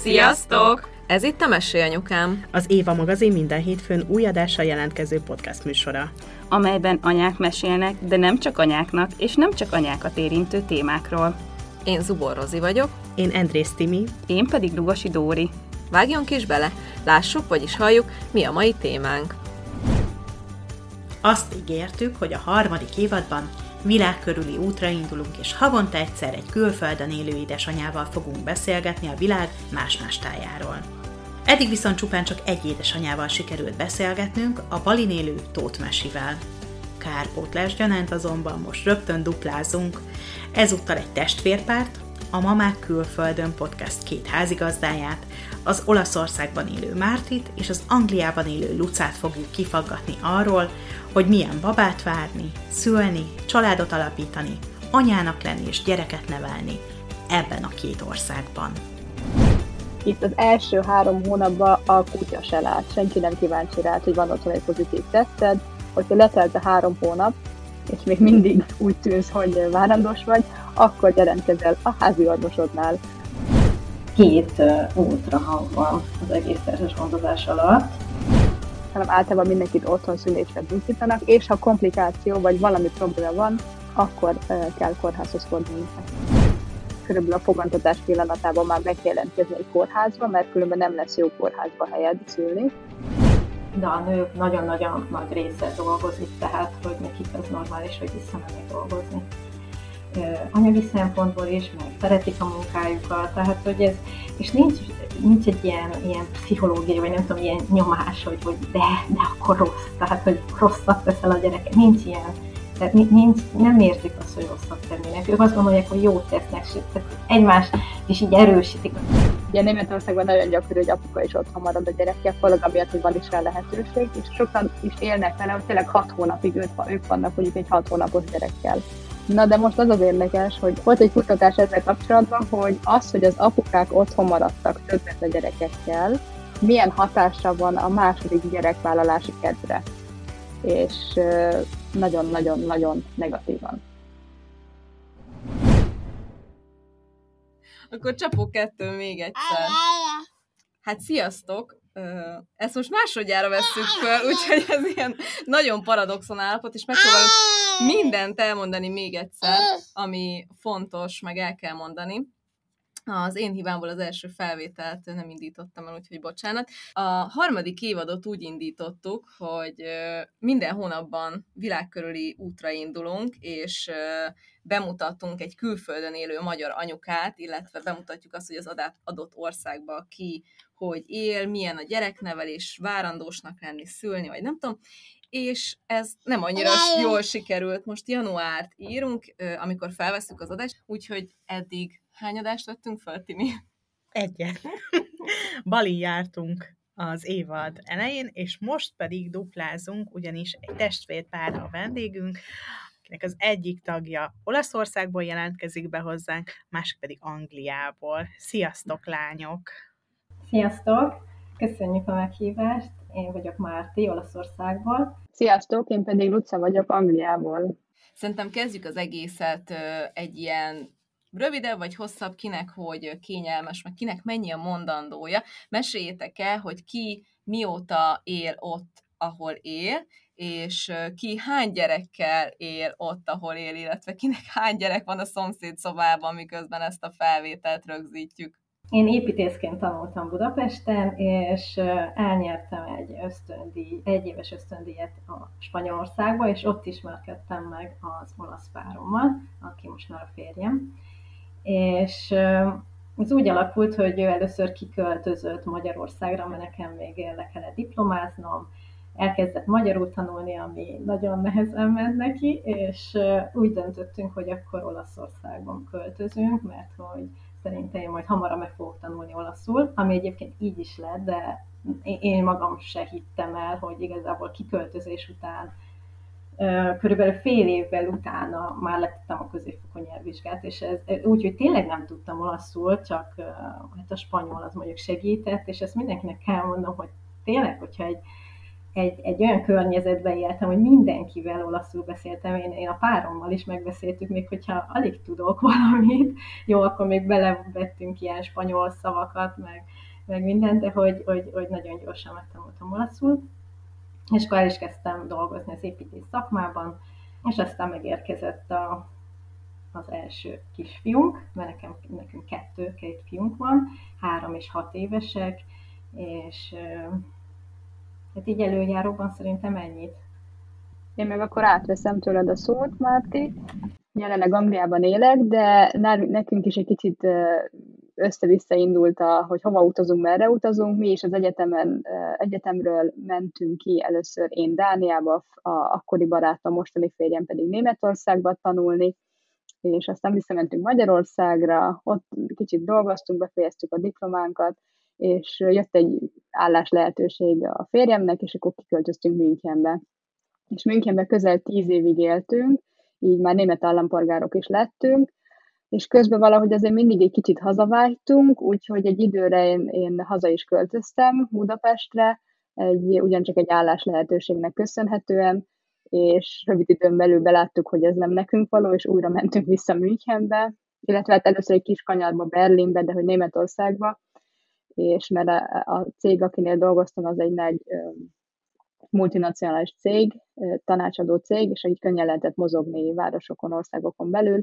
Sziasztok! Ez itt a Mesélyanyukám. Az Éva magazin minden hétfőn új adással jelentkező podcast műsora. amelyben anyák mesélnek, de nem csak anyáknak, és nem csak anyákat érintő témákról. Én Zubor Rozi vagyok. Én Andrész Timi. Én pedig Lugosi Dóri. Vágjunk is bele, lássuk, vagyis halljuk, mi a mai témánk. Azt ígértük, hogy a harmadik évadban világkörüli útra indulunk, és havonta egyszer egy külföldön élő édesanyával fogunk beszélgetni a világ más-más tájáról. Eddig viszont csupán csak egy édesanyával sikerült beszélgetnünk, a Balin élő Tóth Mesivel. Kárpótlás gyanánt azonban most rögtön duplázunk. Ezúttal egy testvérpárt, a Mamák Külföldön podcast két házigazdáját, az Olaszországban élő Mártit és az Angliában élő Lucát fogjuk kifaggatni arról, hogy milyen babát várni, szülni, családot alapítani, anyának lenni és gyereket nevelni ebben a két országban. Itt az első három hónapban a kutya se lát, senki nem kíváncsi rá, hogy van otthon egy pozitív teszted, hogyha letelt a három hónap, és még mindig úgy tűnsz, hogy várandós vagy, akkor jelentkezel a házi orvosodnál. Két ultrahang van az egész terhes gondozás alatt. Hanem általában mindenkit otthon szülésre buzdítanak, és ha komplikáció vagy valami probléma van, akkor kell kórházhoz fordulni. Körülbelül a fogantatás pillanatában már meg kell jelentkezni egy kórházba, mert különben nem lesz jó kórházba helyed szülni. De a nők nagyon-nagyon nagy része dolgozik, tehát hogy nekik az normális, hogy visszamennek dolgozni. Anyagi szempontból is, meg szeretik a munkájukat, tehát hogy ez, és nincs, nincs egy ilyen, ilyen pszichológiai, vagy nem tudom, ilyen nyomás, hogy, hogy de, de akkor rossz, tehát hogy rosszat teszel a gyereket, nincs ilyen, tehát nincs, nem érzik azt, hogy rosszat tennének. Ők azt gondolják, hogy jót tesznek, sőt, egymást is így erősítik. Ugye Németországban nagyon gyakori, hogy apuka is otthon marad a gyerekkel, főleg amiatt, hogy van is rá lehetőség, és sokan is élnek vele, hogy tényleg hat hónapig ők, ők vannak mondjuk egy hat hónapos gyerekkel. Na de most az az érdekes, hogy volt egy kutatás ezzel kapcsolatban, hogy az, hogy az apukák otthon maradtak többet a gyerekekkel, milyen hatása van a második gyerekvállalási kedvre. És nagyon-nagyon-nagyon negatívan. Akkor csapó kettő még egyszer. Hát sziasztok! Ezt most másodjára vesszük föl, úgyhogy ez ilyen nagyon paradoxon állapot, és megpróbálunk mindent elmondani még egyszer, ami fontos, meg el kell mondani. Az én hibámból az első felvételt nem indítottam el, úgyhogy bocsánat. A harmadik évadot úgy indítottuk, hogy minden hónapban világkörüli útra indulunk, és bemutatunk egy külföldön élő magyar anyukát, illetve bemutatjuk azt, hogy az adott országba ki hogy él, milyen a gyereknevelés, várandósnak lenni, szülni, vagy nem tudom, és ez nem annyira jól sikerült. Most januárt írunk, amikor felveszünk az adást, úgyhogy eddig hány adást vettünk fel, Timi? Egyet. Bali jártunk az évad elején, és most pedig duplázunk, ugyanis egy testvérpár a vendégünk, akinek az egyik tagja Olaszországból jelentkezik be hozzánk, másik pedig Angliából. Sziasztok, lányok! Sziasztok! Köszönjük a meghívást! Én vagyok Márti, Olaszországból. Sziasztok! Én pedig Luca vagyok, Angliából. Szerintem kezdjük az egészet egy ilyen rövidebb vagy hosszabb, kinek hogy kényelmes, meg kinek mennyi a mondandója. Meséljétek el, hogy ki mióta él ott, ahol él, és ki hány gyerekkel él ott, ahol él, illetve kinek hány gyerek van a szomszéd szobában, miközben ezt a felvételt rögzítjük. Én építészként tanultam Budapesten, és elnyertem egy ösztöndíj, egy éves ösztöndíjat a Spanyolországba, és ott ismerkedtem meg az olasz párommal, aki most már a férjem. És ez úgy alakult, hogy ő először kiköltözött Magyarországra, mert nekem még le kellett diplomáznom, elkezdett magyarul tanulni, ami nagyon nehezen ment neki, és úgy döntöttünk, hogy akkor Olaszországban költözünk, mert hogy szerintem én majd hamarabb meg fogok tanulni olaszul, ami egyébként így is lett, de én magam se hittem el, hogy igazából kiköltözés után körülbelül fél évvel utána már lettem a középfokú nyelvvizsgát, és ez úgy, hogy tényleg nem tudtam olaszul, csak hát a spanyol az mondjuk segített, és ezt mindenkinek kell mondom, hogy tényleg, hogyha egy egy, egy olyan környezetben éltem, hogy mindenkivel olaszul beszéltem, én, én a párommal is megbeszéltük, még hogyha alig tudok valamit, jó, akkor még belevettünk ilyen spanyol szavakat, meg, meg mindent, de hogy, hogy, hogy nagyon gyorsan megtanultam olaszul, és akkor el is kezdtem dolgozni az építész szakmában, és aztán megérkezett a, az első kisfiunk, mert nekem, nekünk kettő, két fiunk van, három és hat évesek, és hát így előjáróban szerintem ennyit. Én meg akkor átveszem tőled a szót, Márti. Jelenleg Angliában élek, de nekünk is egy kicsit össze-vissza indult, hogy hova utazunk, merre utazunk. Mi is az egyetemen, egyetemről mentünk ki először én Dániába, a akkori barátom, mostani férjem pedig Németországba tanulni, és aztán visszamentünk Magyarországra, ott kicsit dolgoztunk, befejeztük a diplománkat, és jött egy állás lehetőség a férjemnek, és akkor kiköltöztünk Münchenbe. És Münchenbe közel tíz évig éltünk, így már német állampolgárok is lettünk, és közben valahogy azért mindig egy kicsit hazavágytunk, úgyhogy egy időre én, én haza is költöztem Budapestre, egy, ugyancsak egy állás lehetőségnek köszönhetően, és rövid időn belül beláttuk, hogy ez nem nekünk való, és újra mentünk vissza Münchenbe, illetve hát először egy kis kanyarba Berlinbe, de hogy Németországba, és mert a, cég, akinél dolgoztam, az egy nagy multinacionális cég, tanácsadó cég, és így könnyen lehetett mozogni városokon, országokon belül,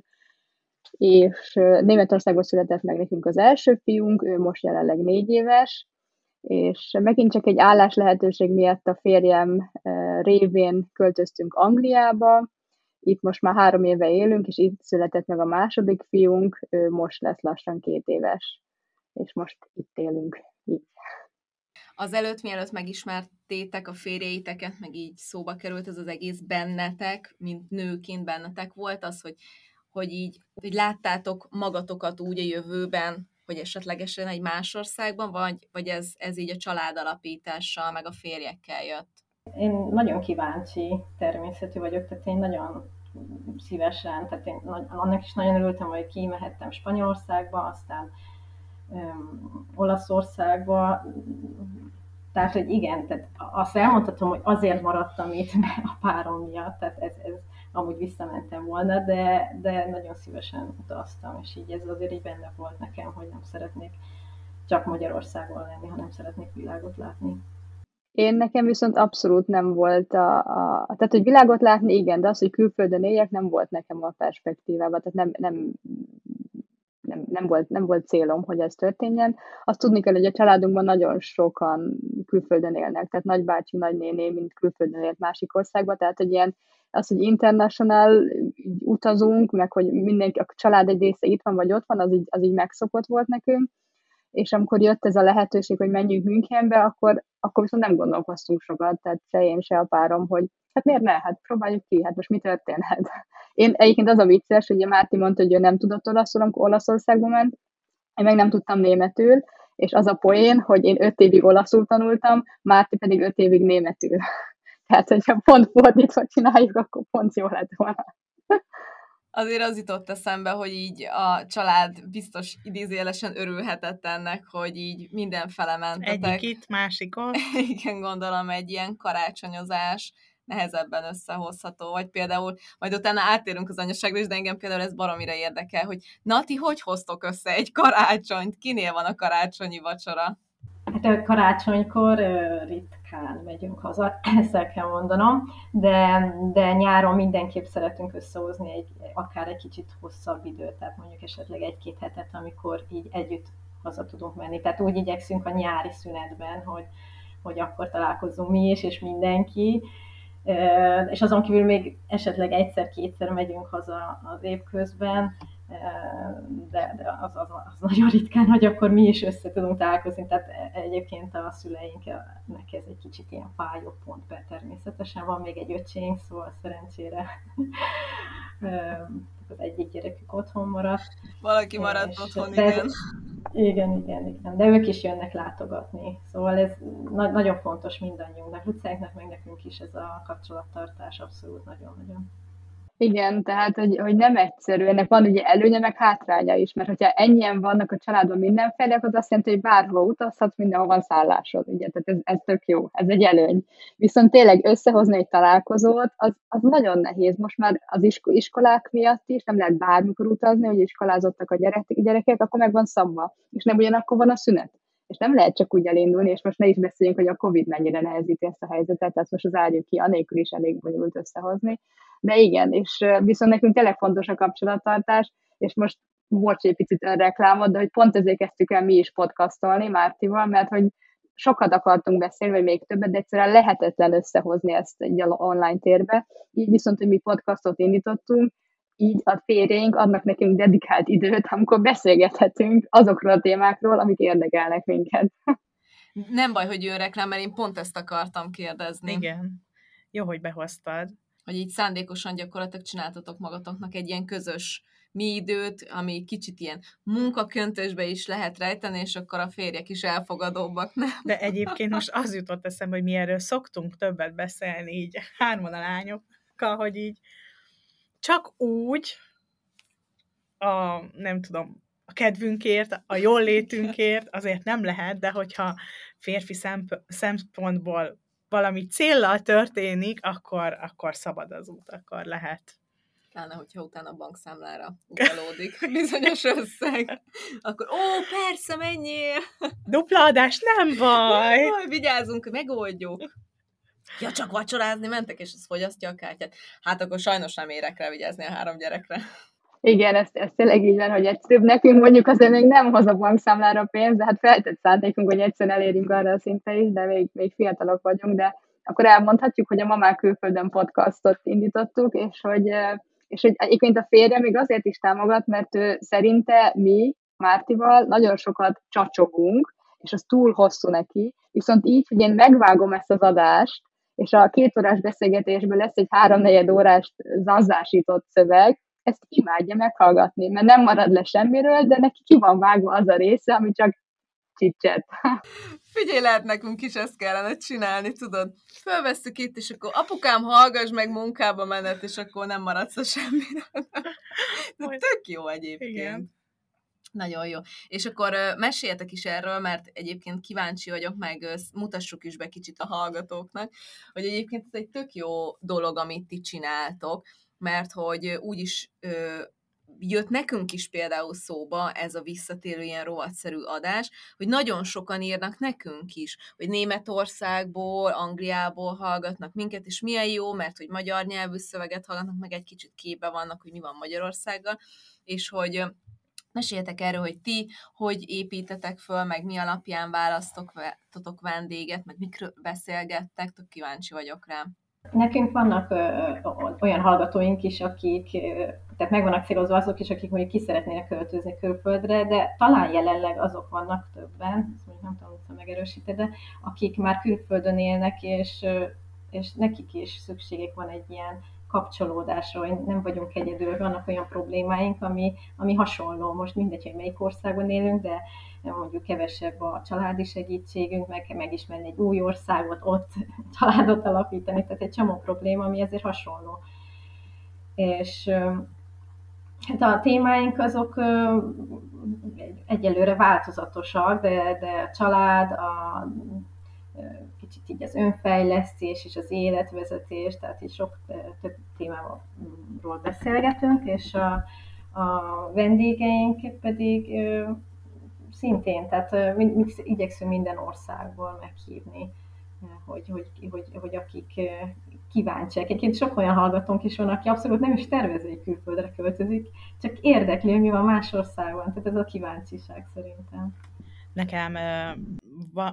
és Németországban született meg nekünk az első fiunk, ő most jelenleg négy éves, és megint csak egy állás lehetőség miatt a férjem révén költöztünk Angliába, itt most már három éve élünk, és itt született meg a második fiunk, ő most lesz lassan két éves, és most itt élünk. Így. Az előtt, mielőtt megismertétek a férjeiteket, meg így szóba került ez az egész bennetek, mint nőként bennetek volt az, hogy, hogy így hogy láttátok magatokat úgy a jövőben, hogy esetlegesen egy más országban, vagy, vagy ez, ez így a család alapítással, meg a férjekkel jött? Én nagyon kíváncsi természetű vagyok, tehát én nagyon szívesen, tehát én annak is nagyon örültem, hogy kimehettem Spanyolországba, aztán Olaszországba, tehát, hogy igen, tehát azt elmondhatom, hogy azért maradtam itt a párom miatt, tehát ez, ez amúgy visszamentem volna, de, de nagyon szívesen utaztam, és így ez azért így benne volt nekem, hogy nem szeretnék csak Magyarországon lenni, hanem szeretnék világot látni. Én nekem viszont abszolút nem volt a, a, tehát hogy világot látni, igen, de az, hogy külföldön éljek, nem volt nekem a perspektívában, tehát nem, nem, nem, nem, volt, nem volt célom, hogy ez történjen. Azt tudni kell, hogy a családunkban nagyon sokan külföldön élnek, tehát nagybácsi, nagynéné, mint külföldön élt másik országba, tehát hogy ilyen az, hogy international utazunk, meg hogy mindenki, a család egy része itt van, vagy ott van, az így, az így megszokott volt nekünk, és amikor jött ez a lehetőség, hogy menjünk Münchenbe, akkor, akkor viszont nem gondolkoztunk sokat, tehát se én, se a párom, hogy hát miért ne, hát próbáljuk ki, hát most mi történhet. Én egyébként az a vicces, hogy a Márti mondta, hogy ő nem tudott olaszul, amikor Olaszországba ment, én meg nem tudtam németül, és az a poén, hogy én öt évig olaszul tanultam, Márti pedig öt évig németül. Tehát, hogyha pont fordítva csináljuk, akkor pont jó lett volna. Azért az jutott eszembe, hogy így a család biztos idézélesen örülhetett ennek, hogy így mindenfele mentetek. Egyik itt, másik ott. Igen, gondolom egy ilyen karácsonyozás nehezebben összehozható, vagy például, majd utána átérünk az anyaságra is, de engem például ez baromira érdekel, hogy na, ti hogy hoztok össze egy karácsonyt? Kinél van a karácsonyi vacsora? Hát karácsonykor ritkán megyünk haza, ezt el kell mondanom, de, de nyáron mindenképp szeretünk összehozni egy, akár egy kicsit hosszabb időt, tehát mondjuk esetleg egy-két hetet, amikor így együtt haza tudunk menni. Tehát úgy igyekszünk a nyári szünetben, hogy, hogy akkor találkozzunk mi is, és mindenki, és azon kívül még esetleg egyszer-kétszer megyünk haza az évközben, de, de az, az, az nagyon ritkán, hogy akkor mi is össze tudunk találkozni, tehát egyébként a szüleinknek ez egy kicsit ilyen fájó pont, be természetesen van még egy öcsénk, szóval szerencsére az egyik gyerekük otthon maradt. Valaki maradt otthon, igen. Ez, igen, igen, igen. De ők is jönnek látogatni. Szóval ez na- nagyon fontos mindannyiunknak, Lucánknak, meg nekünk is ez a kapcsolattartás abszolút nagyon-nagyon. Igen, tehát, hogy, hogy nem egyszerű. Ennek van ugye előnye, meg hátránya is, mert hogyha ennyien vannak a családban mindenfelé, akkor az azt jelenti, hogy bárhova utazhatsz, mindenhol van szállásod, ugye, tehát ez, ez tök jó, ez egy előny. Viszont tényleg összehozni egy találkozót, az, az nagyon nehéz. Most már az iskolák miatt is nem lehet bármikor utazni, hogy iskolázottak a gyerek, gyerekek, akkor meg van szabva, és nem ugyanakkor van a szünet és nem lehet csak úgy elindulni, és most ne is beszéljünk, hogy a Covid mennyire nehezíti ezt a helyzetet, tehát most az álljuk ki, anélkül is elég bonyolult összehozni. De igen, és viszont nekünk tényleg fontos a kapcsolattartás, és most volt egy picit a reklámot, de hogy pont ezért kezdtük el mi is podcastolni Mártival, mert hogy sokat akartunk beszélni, vagy még többet, de egyszerűen lehetetlen összehozni ezt egy online térbe. Így viszont, hogy mi podcastot indítottunk, így a férjeink adnak nekünk dedikált időt, amikor beszélgethetünk azokról a témákról, amik érdekelnek minket. Nem baj, hogy jön reklám, mert én pont ezt akartam kérdezni. Igen. Jó, hogy behoztad. Hogy így szándékosan gyakorlatilag csináltatok magatoknak egy ilyen közös mi időt, ami kicsit ilyen munkaköntösbe is lehet rejteni, és akkor a férjek is elfogadóbbak, nem? De egyébként most az jutott eszembe, hogy mi erről szoktunk többet beszélni, így hárman a lányokkal, hogy így csak úgy, a, nem tudom, a kedvünkért, a jól létünkért azért nem lehet, de hogyha férfi szempontból valami céllal történik, akkor, akkor szabad az út, akkor lehet. Pláne, hogyha utána a bankszámlára utalódik bizonyos összeg, akkor ó, persze, menjél! Dupla adás, nem baj! Nem baj, vigyázzunk, megoldjuk. Ja, csak vacsorázni mentek, és ez fogyasztja a kártyát. Hát akkor sajnos nem érek rá vigyázni a három gyerekre. Igen, ez, ez tényleg így van, hogy egyszerűbb nekünk mondjuk azért még nem hoz a bankszámlára pénzt, de hát feltett szándékunk, hogy egyszerűen elérjünk arra a szintre is, de még, még fiatalok vagyunk, de akkor elmondhatjuk, hogy a Mamák Külföldön podcastot indítottuk, és hogy, és hogy egyébként a férje még azért is támogat, mert ő szerinte mi Mártival nagyon sokat csacsogunk, és az túl hosszú neki, viszont így, hogy én megvágom ezt az adást, és a két órás beszélgetésből lesz egy háromnegyed órás zanzásított szöveg, ezt imádja meghallgatni, mert nem marad le semmiről, de neki ki van vágva az a része, ami csak csicset. Figyelj, lehet nekünk is ezt kellene csinálni, tudod? Fölvesztük itt, és akkor apukám, hallgass meg munkába menet, és akkor nem maradsz a semmiről. De tök jó egyébként. Igen. Nagyon jó. És akkor meséljetek is erről, mert egyébként kíváncsi vagyok, meg mutassuk is be kicsit a hallgatóknak, hogy egyébként ez egy tök jó dolog, amit ti csináltok, mert hogy úgy is jött nekünk is például szóba ez a visszatérő ilyen rovatszerű adás, hogy nagyon sokan írnak nekünk is, hogy Németországból, Angliából hallgatnak minket, és milyen jó, mert hogy magyar nyelvű szöveget hallgatnak, meg egy kicsit képbe vannak, hogy mi van Magyarországgal, és hogy Meséljetek erről, hogy ti hogy építetek föl, meg mi alapján választotok vendéget, meg mikről beszélgettek, tök kíváncsi vagyok rá. Nekünk vannak ö, olyan hallgatóink is, akik, tehát meg vannak célozva azok is, akik mondjuk ki szeretnének költözni külföldre, de talán jelenleg azok vannak többen, ezt mondjuk nem tudom, hogy megerősíteni, de akik már külföldön élnek, és, és nekik is szükségük van egy ilyen kapcsolódásról, nem vagyunk egyedül, vannak olyan problémáink, ami, ami hasonló. Most mindegy, hogy melyik országban élünk, de mondjuk kevesebb a családi segítségünk, meg megismerni egy új országot, ott családot alapítani, tehát egy csomó probléma, ami ezért hasonló. És hát a témáink azok egyelőre változatosak, de, de a család, a kicsit így az önfejlesztés és az életvezetés, tehát is sok több témáról beszélgetünk, és a, a vendégeink pedig szintén, tehát mi, mi igyekszünk minden országból meghívni, hogy, hogy, hogy, hogy akik kíváncsiak. Egyébként sok olyan hallgatónk is van, aki abszolút nem is tervezi, hogy külföldre költözik, csak érdekli, hogy mi van más országban. Tehát ez a kíváncsiság szerintem. Nekem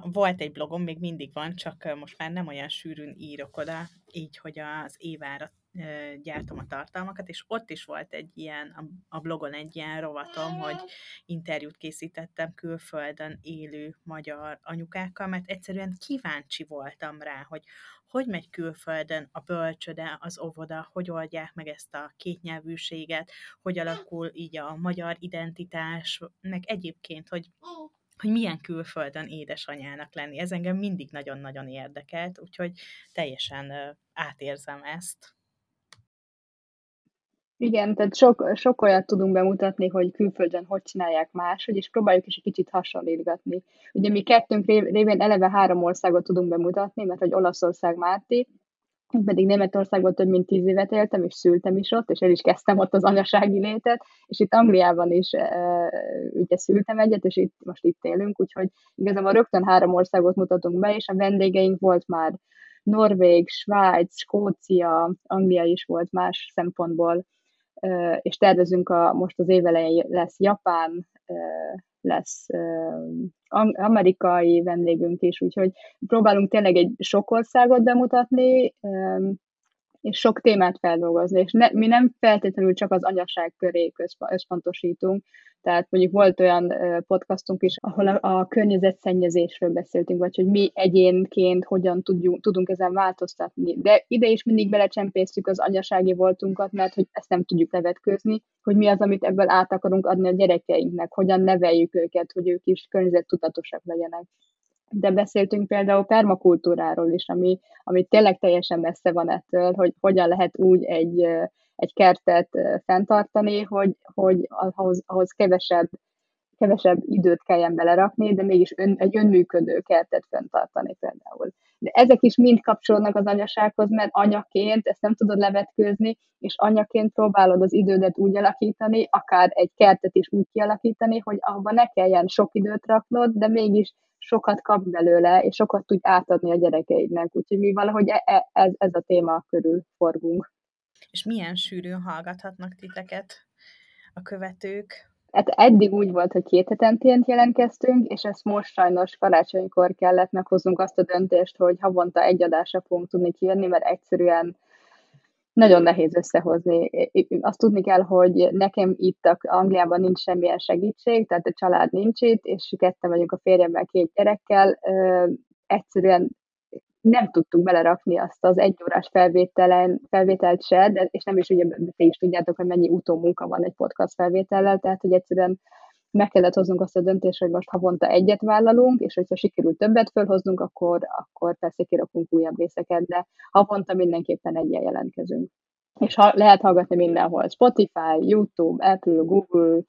volt egy blogom, még mindig van, csak most már nem olyan sűrűn írok oda, így, hogy az évára gyártom a tartalmakat, és ott is volt egy ilyen, a blogon egy ilyen rovatom, hogy interjút készítettem külföldön élő magyar anyukákkal, mert egyszerűen kíváncsi voltam rá, hogy hogy megy külföldön a bölcsöde, az óvoda, hogy oldják meg ezt a kétnyelvűséget, hogy alakul így a magyar identitás, meg egyébként, hogy hogy milyen külföldön édesanyának lenni. Ez engem mindig nagyon-nagyon érdekelt, úgyhogy teljesen átérzem ezt. Igen, tehát sok, sok olyat tudunk bemutatni, hogy külföldön hogy csinálják máshogy, és próbáljuk is egy kicsit hasonlítgatni. Ugye mi kettőnk révén eleve három országot tudunk bemutatni, mert hogy Olaszország Márti, pedig Németországban több mint tíz évet éltem, és szültem is ott, és el is kezdtem ott az anyasági létet, és itt Angliában is e, ugye szültem egyet, és itt, most itt élünk, úgyhogy igazából rögtön három országot mutatunk be, és a vendégeink volt már Norvég, Svájc, Skócia, Anglia is volt más szempontból, és tervezünk a, most az évelején lesz Japán, lesz amerikai vendégünk is, úgyhogy próbálunk tényleg egy sok országot bemutatni, és sok témát feldolgozni, és ne, mi nem feltétlenül csak az anyaság köré összpontosítunk, tehát mondjuk volt olyan podcastunk is, ahol a, a környezetszennyezésről beszéltünk, vagy hogy mi egyénként hogyan tudjunk, tudunk ezen változtatni. De ide is mindig belecsempésztük az anyasági voltunkat, mert hogy ezt nem tudjuk levetkőzni, hogy mi az, amit ebből át akarunk adni a gyerekeinknek, hogyan neveljük őket, hogy ők is környezettudatosak legyenek de beszéltünk például permakultúráról is, ami, ami tényleg teljesen messze van ettől, hogy hogyan lehet úgy egy, egy kertet fenntartani, hogy, hogy ahhoz, ahhoz kevesebb, kevesebb időt kelljen belerakni, de mégis ön, egy önműködő kertet fenntartani például. De ezek is mind kapcsolódnak az anyasághoz, mert anyaként ezt nem tudod levetkőzni, és anyaként próbálod az idődet úgy alakítani, akár egy kertet is úgy kialakítani, hogy abban ne kelljen sok időt raknod, de mégis sokat kap belőle, és sokat tud átadni a gyerekeidnek. Úgyhogy mi valahogy e, e, ez, ez a téma körül forgunk. És milyen sűrűn hallgathatnak titeket a követők? Hát eddig úgy volt, hogy két hetenként jelentkeztünk, és ezt most sajnos karácsonykor kellett meghoznunk azt a döntést, hogy havonta egy adásra fogunk tudni kijönni, mert egyszerűen nagyon nehéz összehozni. Azt tudni kell, hogy nekem itt a Angliában nincs semmilyen segítség, tehát a család nincs itt, és ketten vagyunk a férjemmel két gyerekkel. Egyszerűen nem tudtuk belerakni azt az egyórás felvételen, felvételt se, de, és nem is ugye te is tudjátok, hogy mennyi utómunka van egy podcast felvétellel, tehát hogy egyszerűen meg kellett hoznunk azt a döntést, hogy most havonta egyet vállalunk, és hogyha sikerül többet fölhoznunk, akkor, akkor persze kirakunk újabb részeket, de havonta mindenképpen egyen jelentkezünk. És ha, lehet hallgatni mindenhol, Spotify, YouTube, Apple, Google,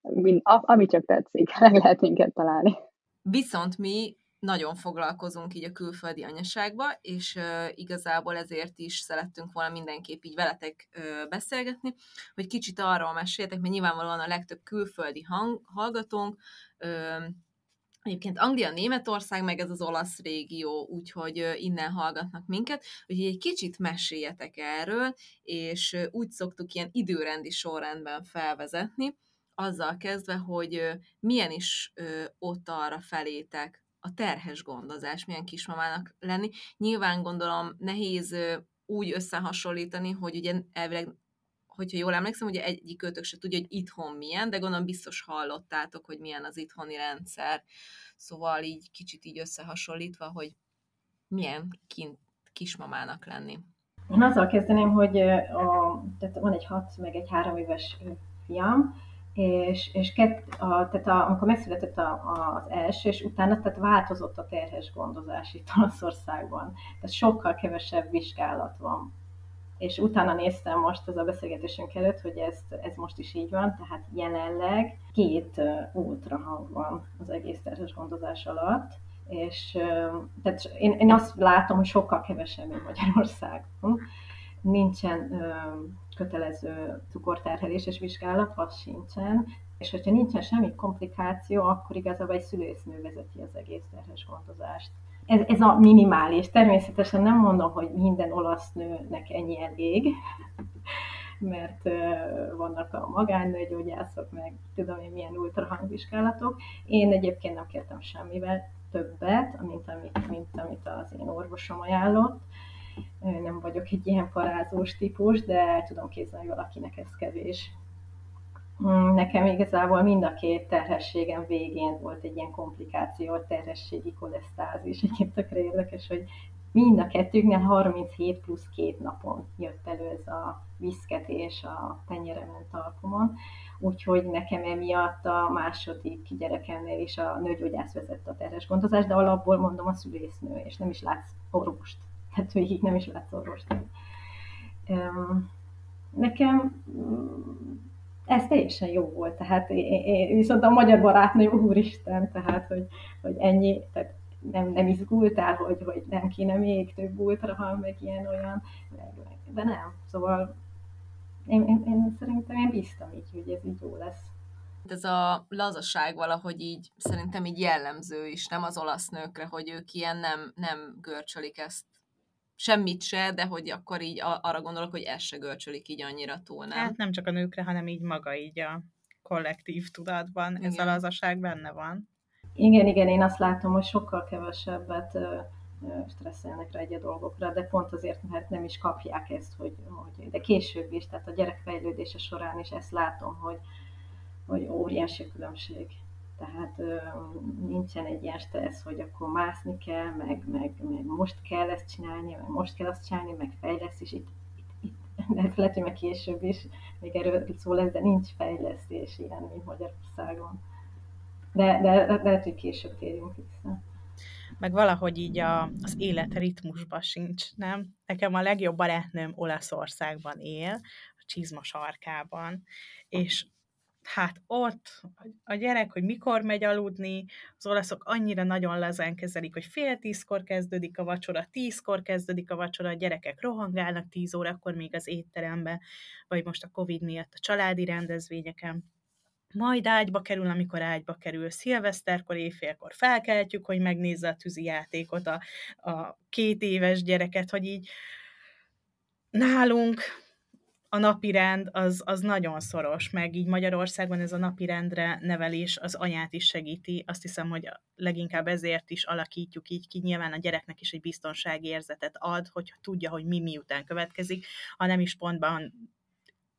mind, ami csak tetszik, meg lehet minket találni. Viszont mi nagyon foglalkozunk így a külföldi anyaságba, és uh, igazából ezért is szerettünk volna mindenképp így veletek uh, beszélgetni, hogy kicsit arról meséltek, mert nyilvánvalóan a legtöbb külföldi hang, hallgatónk, uh, Egyébként Anglia, Németország, meg ez az olasz régió, úgyhogy innen hallgatnak minket, úgyhogy egy kicsit meséljetek erről, és úgy szoktuk ilyen időrendi sorrendben felvezetni, azzal kezdve, hogy milyen is ott arra felétek a terhes gondozás, milyen kismamának lenni. Nyilván gondolom nehéz úgy összehasonlítani, hogy ugye elvileg hogyha jól emlékszem, ugye egyik őtök se tudja, hogy itthon milyen, de gondolom biztos hallottátok, hogy milyen az itthoni rendszer. Szóval így kicsit így összehasonlítva, hogy milyen kint kismamának lenni. Én azzal kezdeném, hogy a, tehát van egy hat, meg egy három éves fiam, és, és kett, a, tehát a, amikor megszületett a, a, az első, és utána tehát változott a terhes gondozás itt Olaszországban. Tehát sokkal kevesebb vizsgálat van. És utána néztem most az a beszélgetésünk előtt, hogy ez, ez most is így van, tehát jelenleg két ultrahang van az egész terhes gondozás alatt, és tehát én, én azt látom, hogy sokkal kevesebb, mint Magyarországon. Nincsen kötelező cukorterheléses vizsgálat, az sincsen, és hogyha nincsen semmi komplikáció, akkor igazából egy szülésznő vezeti az egész terhes gondozást. Ez, ez a minimális. Természetesen nem mondom, hogy minden olasz nőnek ennyi elég, mert vannak a magánnőgyógyászok, meg tudom én milyen ultrahangvizsgálatok. Én egyébként nem kértem semmivel többet, mint amit, mint amit az én orvosom ajánlott nem vagyok egy ilyen parázós típus, de tudom képzelni, hogy valakinek ez kevés. Mm, nekem igazából mind a két terhességem végén volt egy ilyen komplikáció, terhességi kolesztázis. Egyébként tökre érdekes, hogy mind a kettőnknél 37 plusz két napon jött elő ez a viszketés a tenyeremen talpomon. Úgyhogy nekem emiatt a második gyerekemnél is a nőgyógyász vezette a terhes gondozást, de alapból mondom a szülésznő, és nem is látsz orvost hát végig nem is látsz orvost. Nekem mm, ez teljesen jó volt, tehát én, viszont a magyar barátnő, úristen, tehát, hogy, hogy ennyi, tehát nem, nem izgultál, hogy, hogy nem kéne még több ultra, meg ilyen-olyan, de nem, szóval én, én, én szerintem én bíztam így, hogy ez így jó lesz. Ez a lazaság valahogy így, szerintem így jellemző is, nem az olasz nőkre, hogy ők ilyen nem, nem görcsölik ezt semmit se, de hogy akkor így arra gondolok, hogy ez se görcsölik így annyira túl, nem? Hát nem csak a nőkre, hanem így maga így a kollektív tudatban, igen. ez a lazaság benne van. Igen, igen, én azt látom, hogy sokkal kevesebbet stresszelnek rá egy a dolgokra, de pont azért, mert nem is kapják ezt, hogy, hogy de később is, tehát a gyerek fejlődése során is ezt látom, hogy, hogy óriási különbség. Tehát nincsen egy ilyen stressz, hogy akkor mászni kell, meg, meg, meg most kell ezt csinálni, meg most kell azt csinálni, meg fejlesztés. Itt, itt, itt, de lehet, hogy meg később is még erről szó lesz, de nincs fejlesztés ilyen, mint Magyarországon. De, de, de lehet, hogy később térjünk vissza meg valahogy így a, az élet ritmusban sincs, nem? Nekem a legjobb barátnőm Olaszországban él, a csizma sarkában, és hát ott a gyerek, hogy mikor megy aludni, az olaszok annyira nagyon lazán kezelik, hogy fél tízkor kezdődik a vacsora, tízkor kezdődik a vacsora, a gyerekek rohangálnak tíz órakor még az étterembe, vagy most a Covid miatt a családi rendezvényeken. Majd ágyba kerül, amikor ágyba kerül, szilveszterkor, éjfélkor felkeltjük, hogy megnézze a tűzi játékot a, a két éves gyereket, hogy így nálunk a napi rend az, az nagyon szoros, meg így Magyarországon ez a napi rendre nevelés az anyát is segíti. Azt hiszem, hogy leginkább ezért is alakítjuk így ki. Nyilván a gyereknek is egy biztonsági érzetet ad, hogy tudja, hogy mi miután következik, ha nem is pontban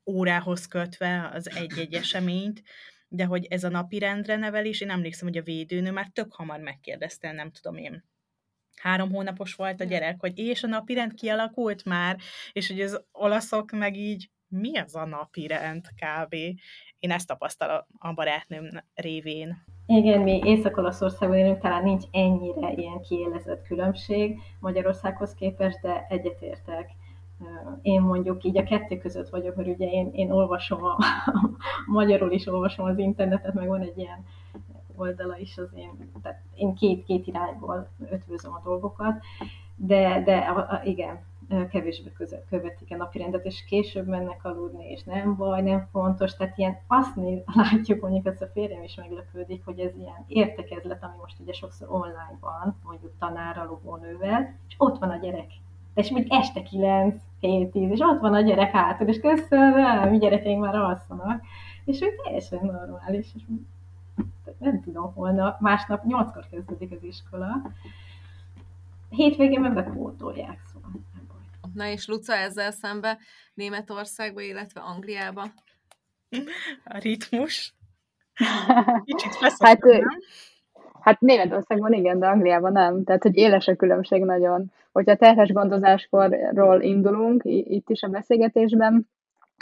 órához kötve az egy-egy eseményt, de hogy ez a napi rendre nevelés, én emlékszem, hogy a védőnő már tök hamar megkérdezte, nem tudom én, három hónapos volt a gyerek, hogy és a napirend kialakult már, és hogy az olaszok meg így, mi az a napirend kb. Én ezt tapasztalom a barátnőm révén. Igen, mi Észak-Olaszországban élünk, talán nincs ennyire ilyen kiélezett különbség Magyarországhoz képest, de egyetértek én mondjuk így a kettő között vagyok, mert ugye én, én olvasom, a, magyarul is olvasom az internetet, meg van egy ilyen oldala is az én, tehát én két, két irányból ötvözöm a dolgokat, de, de a, a, igen, kevésbé között követik a napirendet, és később mennek aludni, és nem baj, nem fontos, tehát ilyen azt néz, látjuk, mondjuk ezt a férjem is meglepődik, hogy ez ilyen értekezlet, ami most ugye sokszor online van, mondjuk tanárral, logónővel, és ott van a gyerek, és még este 9, 7, 10, és ott van a gyerek hátul, és köszönöm, mi gyerekeink már alszanak, és ő teljesen normális, és nem tudom, holnap, másnap 8-kor kezdődik az iskola, hétvégén meg bepótolják, szóval nem baj. Na és Luca ezzel szembe Németországba, illetve Angliába? A ritmus. Kicsit hát, Hát Németországban igen, de Angliában nem. Tehát, hogy éles a különbség nagyon. Hogyha terhes gondozáskorról indulunk, itt is a beszélgetésben,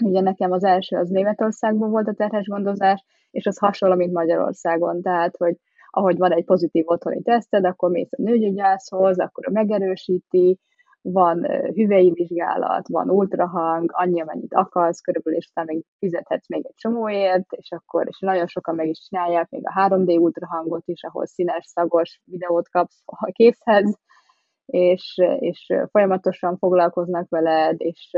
ugye nekem az első az Németországban volt a terhes gondozás, és az hasonló, mint Magyarországon. Tehát, hogy ahogy van egy pozitív otthoni teszted, akkor mész a nőgyógyászhoz, akkor megerősíti, van hüvei vizsgálat, van ultrahang, annyi, amennyit akarsz, körülbelül, és utána még fizethetsz még egy csomóért, és akkor és nagyon sokan meg is csinálják, még a 3D ultrahangot is, ahol színes, szagos videót kapsz a készhez, és, és folyamatosan foglalkoznak veled, és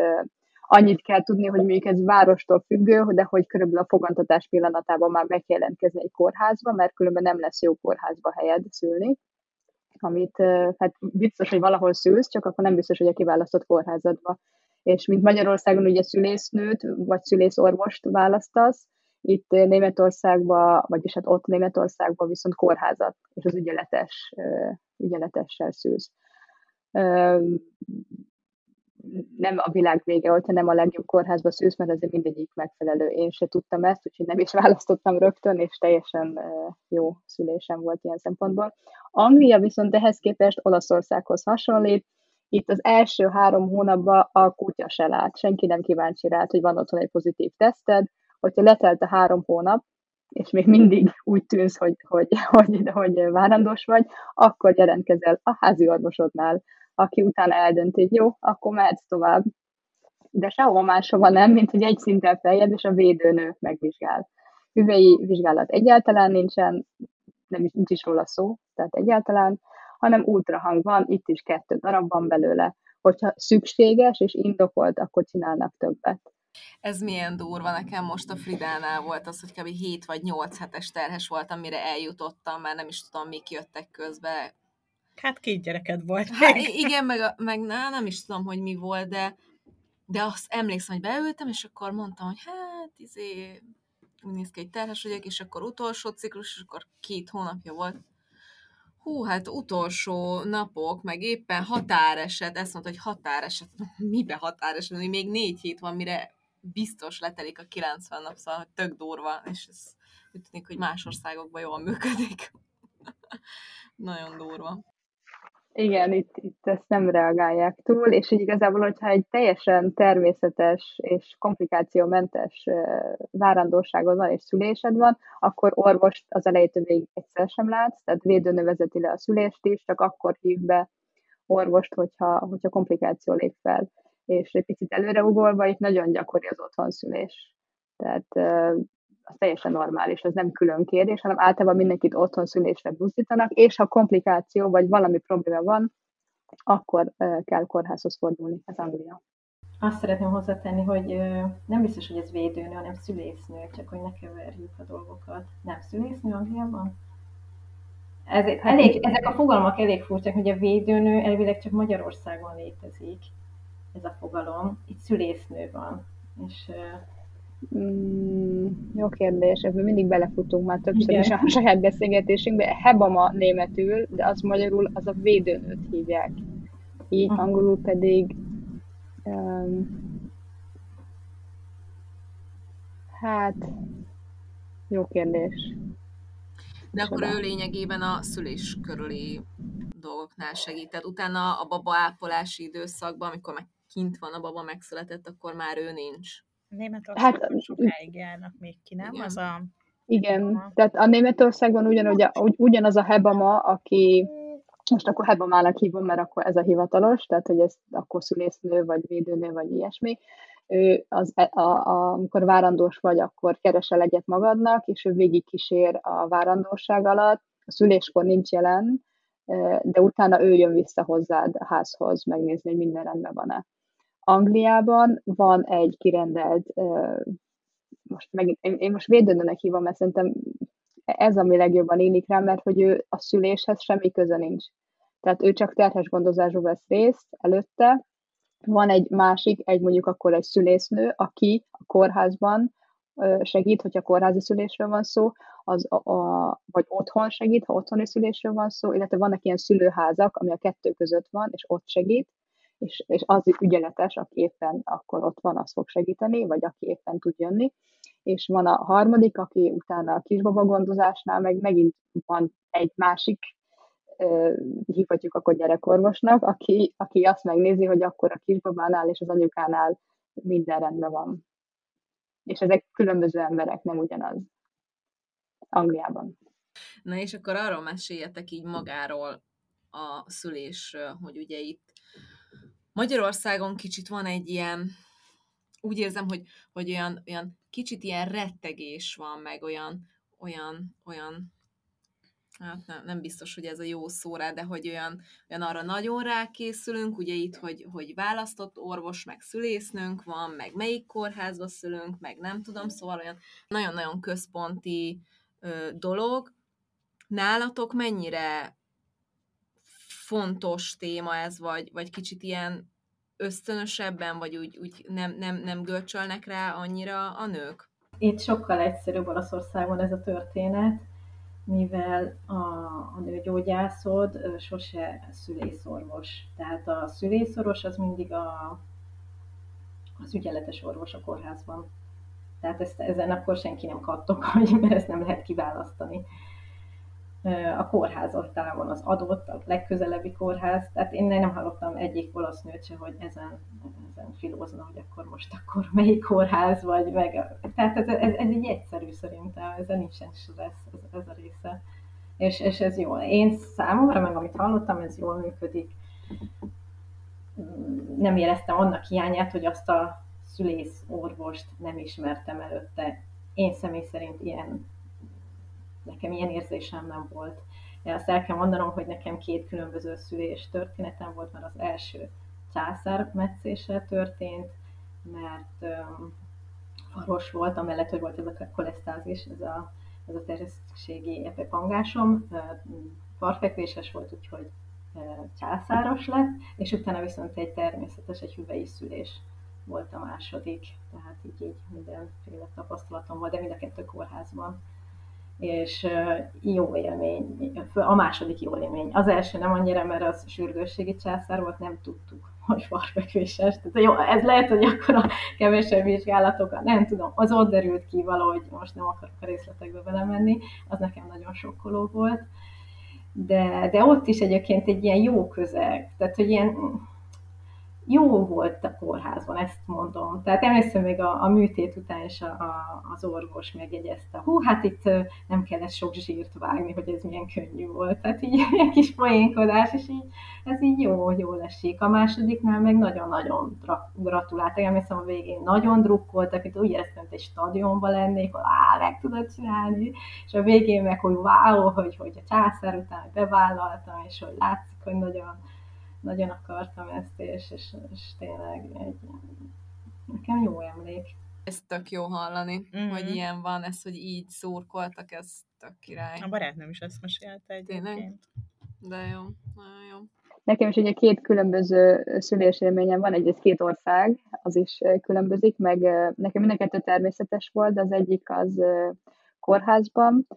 annyit kell tudni, hogy még ez várostól függő, de hogy körülbelül a fogantatás pillanatában már meg kell jelentkezni egy kórházba, mert különben nem lesz jó kórházba helyed szülni amit hát biztos, hogy valahol szülsz, csak akkor nem biztos, hogy a kiválasztott kórházadba. És mint Magyarországon ugye szülésznőt vagy szülészorvost választasz, itt Németországban, vagyis hát ott Németországban viszont kórházat, és az ügyeletes, ügyeletessel szülsz nem a világ vége, hogyha nem a legjobb kórházba szűz, mert azért mindegyik megfelelő. Én se tudtam ezt, úgyhogy nem is választottam rögtön, és teljesen jó szülésem volt ilyen szempontból. Anglia viszont ehhez képest Olaszországhoz hasonlít, itt az első három hónapban a kutya se lát, senki nem kíváncsi rá, hogy van otthon egy pozitív teszted, hogyha letelt a három hónap, és még mindig úgy tűnsz, hogy, hogy, hogy, hogy várandós vagy, akkor jelentkezel a házi orvosodnál, aki utána eldönti, hogy jó, akkor mehetsz tovább. de sehol máshova nem, mint hogy egy szinten feljebb, és a védőnő megvizsgál. Hüvei vizsgálat egyáltalán nincsen, nem is, nincs is róla szó, tehát egyáltalán, hanem ultrahang van, itt is kettő darab van belőle. Hogyha szükséges és indokolt, akkor csinálnak többet. Ez milyen durva, nekem most a Fridánál volt az, hogy kb. 7 vagy 8 hetes terhes voltam, mire eljutottam, mert nem is tudom, mik jöttek közbe. Hát két gyereked volt. Hát, igen, meg, meg na, nem is tudom, hogy mi volt, de, de azt emlékszem, hogy beültem, és akkor mondtam, hogy hát, izé, úgy néz ki, hogy terhes vagyok, és akkor utolsó ciklus, és akkor két hónapja volt. Hú, hát utolsó napok, meg éppen határeset, ezt mondta, hogy határeset, mibe határeset, még négy hét van, mire biztos letelik a 90 nap, szóval tök durva, és ez úgy tűnik, hogy más országokban jól működik. Nagyon durva. Igen, itt, itt ezt nem reagálják túl, és így igazából, hogyha egy teljesen természetes és komplikációmentes várandóságod van és szülésed van, akkor orvost az elejétől végig egyszer sem látsz, tehát védőnő vezeti le a szülést is, csak akkor hív be orvost, hogyha, hogyha komplikáció lép fel. És egy picit előreugolva, itt nagyon gyakori az otthonszülés. Tehát az teljesen normális, ez nem külön kérdés, hanem általában mindenkit otthon szülésre buzdítanak, és ha komplikáció vagy valami probléma van, akkor kell kórházhoz fordulni. Ez Anglia. Azt szeretném hozzátenni, hogy nem biztos, hogy ez védőnő, hanem szülésznő, csak hogy ne keverjük a dolgokat. Nem szülésznő Angliában? Ez, elég, ezek a fogalmak elég furcsak, hogy a védőnő elvileg csak Magyarországon létezik, ez a fogalom. Itt szülésznő van. És Mm, jó kérdés, ebben mindig belefutunk már többször Igen. is a saját beszélgetésünkbe. Hebama németül, de az magyarul az a védőnőt hívják. Így uh-huh. angolul pedig um, hát jó kérdés. De akkor ő lényegében a szülés körüli dolgoknál segít. Tehát utána a baba ápolási időszakban, amikor meg kint van a baba megszületett, akkor már ő nincs. Németországban hát, sokáig járnak még ki, nem? Igen. Az a... Igen, a... tehát a Németországban ugyanúgy, ugyanaz a Hebama, aki most akkor Hebamának hívom, mert akkor ez a hivatalos, tehát hogy ez akkor szülésznő, vagy védőnő, vagy ilyesmi. Ő az, e, a, a, amikor várandós vagy, akkor keresel egyet magadnak, és ő végig kísér a várandóság alatt. A szüléskor nincs jelen, de utána ő jön vissza hozzád a házhoz, megnézni, hogy minden rendben van-e. Angliában van egy kirendelt, most megint, én most védőnőnek hívom, mert szerintem ez, ami legjobban élik rá, mert hogy ő a szüléshez semmi köze nincs. Tehát ő csak terhes gondozásba vesz részt előtte. Van egy másik, egy mondjuk akkor egy szülésznő, aki a kórházban segít, hogyha kórházi szülésről van szó, az a, a, vagy otthon segít, ha otthoni szülésről van szó, illetve vannak ilyen szülőházak, ami a kettő között van, és ott segít és, és az ügyeletes, aki éppen akkor ott van, az fog segíteni, vagy aki éppen tud jönni. És van a harmadik, aki utána a kisbaba gondozásnál meg megint van egy másik, hívhatjuk akkor gyerekorvosnak, aki, aki azt megnézi, hogy akkor a kisbabánál és az anyukánál minden rendben van. És ezek különböző emberek, nem ugyanaz. Angliában. Na és akkor arról meséljetek így magáról a szülésről, hogy ugye itt Magyarországon kicsit van egy ilyen, úgy érzem, hogy, hogy olyan, olyan kicsit ilyen rettegés van, meg olyan, olyan, olyan hát nem, nem biztos, hogy ez a jó szó rá, de hogy olyan, olyan arra nagyon rákészülünk, ugye itt, hogy, hogy választott orvos, meg szülésznőnk van, meg melyik kórházba szülünk, meg nem tudom, szóval olyan nagyon-nagyon központi ö, dolog. Nálatok mennyire fontos téma ez, vagy, vagy kicsit ilyen ösztönösebben, vagy úgy, úgy nem, nem, nem görcsölnek rá annyira a nők? Itt sokkal egyszerűbb Olaszországban ez a történet, mivel a, a nőgyógyászod sose szülészorvos. Tehát a szülészorvos az mindig a, az ügyeletes orvos a kórházban. Tehát ezt, ezen akkor senki nem kattog, mert ezt nem lehet kiválasztani a kórház távol az adott, a legközelebbi kórház. Tehát én nem hallottam egyik olasz nőt se, hogy ezen, ezen filózna, hogy akkor most akkor melyik kórház, vagy meg. Tehát ez, ez, ez egy egyszerű szerintem, ez nincsen stressz, ez, ez a része. És, és ez jó. Én számomra, meg amit hallottam, ez jól működik. nem éreztem annak hiányát, hogy azt a szülész orvost nem ismertem előtte. Én személy szerint ilyen, nekem ilyen érzésem nem volt. Azt el kell mondanom, hogy nekem két különböző szülés történetem volt, mert az első császár metszéssel történt, mert faros volt, amellett, hogy volt ez a kolesztázis, ez a, ez a terhességi epipangásom, farfekvéses volt, úgyhogy császáros lett, és utána viszont egy természetes, egy hüvei szülés volt a második, tehát így, így mindenféle tapasztalatom volt, de mind a kettő kórházban. És jó élmény, a második jó élmény. Az első nem annyira, mert az sürgősségi császár volt, nem tudtuk, hogy farfekvéses. Tehát jó, ez lehet, hogy akkor a kevesebb vizsgálatokat, nem tudom, az ott derült ki valahogy, most nem akarok a részletekbe belemenni, az nekem nagyon sokkoló volt de, de ott is egyébként egy ilyen jó közeg, tehát hogy ilyen jó volt a kórházban, ezt mondom. Tehát emlékszem még a, a műtét után is a, a, az orvos megjegyezte, hú, hát itt nem kellett sok zsírt vágni, hogy ez milyen könnyű volt. Tehát így egy kis poénkodás, és így, ez így jó, jó esik. A másodiknál meg nagyon-nagyon gratuláltak. Emlékszem a végén nagyon drukkoltak, itt úgy éreztem, hogy egy stadionban lennék, hogy á, meg tudod csinálni, és a végén meg, hogy wow, hogy, hogy a császár után bevállaltam, és hogy látszik, hogy nagyon nagyon akartam ezt, és, és, és tényleg egy, nekem jó emlék. Ez tök jó hallani, mm-hmm. hogy ilyen van, ez, hogy így szurkoltak, ez tök király. A barátnőm is ezt mesélte egyébként. Tényleg? De jó, nagyon jó. Nekem is ugye két különböző szülésélményem van, egyrészt két ország, az is különbözik, meg nekem mind a kettő természetes volt, az egyik az kórházban,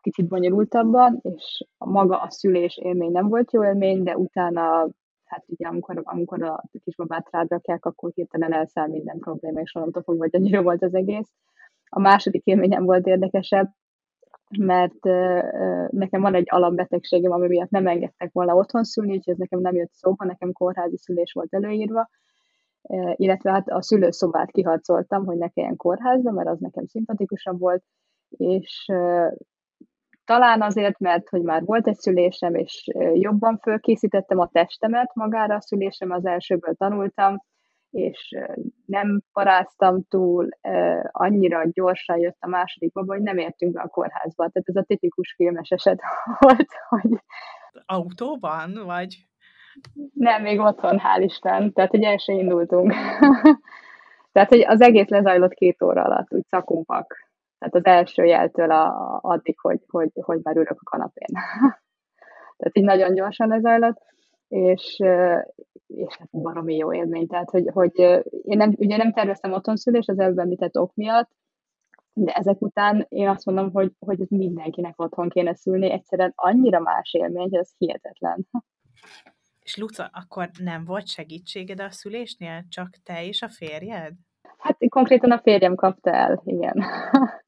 kicsit bonyolultabban, és maga a szülés élmény nem volt jó élmény, de utána, hát ugye amikor, amikor a kisbabát rádrakják, akkor hirtelen elszáll minden probléma, és onnantól fogva, hogy annyira volt az egész. A második élményem volt érdekesebb, mert nekem van egy alapbetegségem, ami miatt nem engedtek volna otthon szülni, úgyhogy ez nekem nem jött szóba, nekem kórházi szülés volt előírva, illetve hát a szülőszobát kiharcoltam, hogy ne kelljen kórházba, mert az nekem szimpatikusabb volt, és talán azért, mert hogy már volt egy szülésem, és jobban fölkészítettem a testemet magára a szülésem, az elsőből tanultam, és nem paráztam túl, annyira gyorsan jött a második baba, hogy nem értünk be a kórházba. Tehát ez a tipikus filmes eset volt, hogy... Autóban, vagy? Nem, még otthon, hál' Isten. Tehát, hogy el se indultunk. Tehát, hogy az egész lezajlott két óra alatt, úgy szakumpak tehát az első jeltől a, addig, hogy, hogy, hogy már ülök a kanapén. Tehát így nagyon gyorsan lezajlott, és, és hát baromi jó élmény. Tehát, hogy, hogy én nem, ugye nem terveztem otthonszülés az előbb említett ok miatt, de ezek után én azt mondom, hogy, hogy mindenkinek otthon kéne szülni, egyszerűen annyira más élmény, hogy ez hihetetlen. És Luca, akkor nem volt segítséged a szülésnél? Csak te és a férjed? Hát konkrétan a férjem kapta el, igen.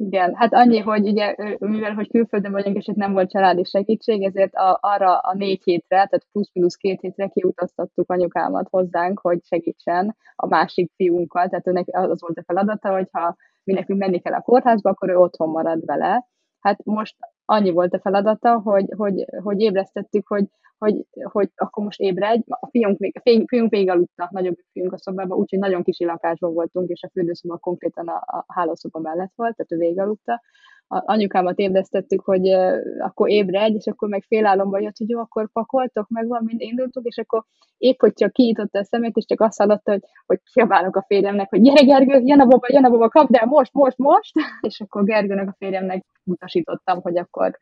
Igen, hát annyi, hogy ugye, mivel hogy külföldön vagyunk, és itt nem volt családi segítség, ezért a, arra a négy hétre, tehát plusz-minusz két hétre kiutaztattuk anyukámat hozzánk, hogy segítsen a másik fiunkkal, tehát őnek az volt a feladata, hogy ha mi nekünk menni kell a kórházba, akkor ő otthon marad vele. Hát most annyi volt a feladata, hogy, hogy, hogy ébresztettük, hogy hogy, hogy akkor most ébredj, a fiunk még, a fiunk még aludta, nagyobb fiunk a szobában, úgyhogy nagyon kis lakásban voltunk, és a fürdőszoba konkrétan a, a hálószoba mellett volt, tehát ő végig. A, anyukámat ébresztettük, hogy uh, akkor ébredj, és akkor meg félálomba jött, hogy jó, akkor pakoltok, meg van, mind indultunk, és akkor épp, hogy csak kinyitotta a szemét, és csak azt hallotta, hogy, hogy kiabálok a férjemnek, hogy gyere Gergő, jön a baba, jön a baba, kapd el, most, most, most, és akkor Gergőnek a férjemnek utasítottam, hogy akkor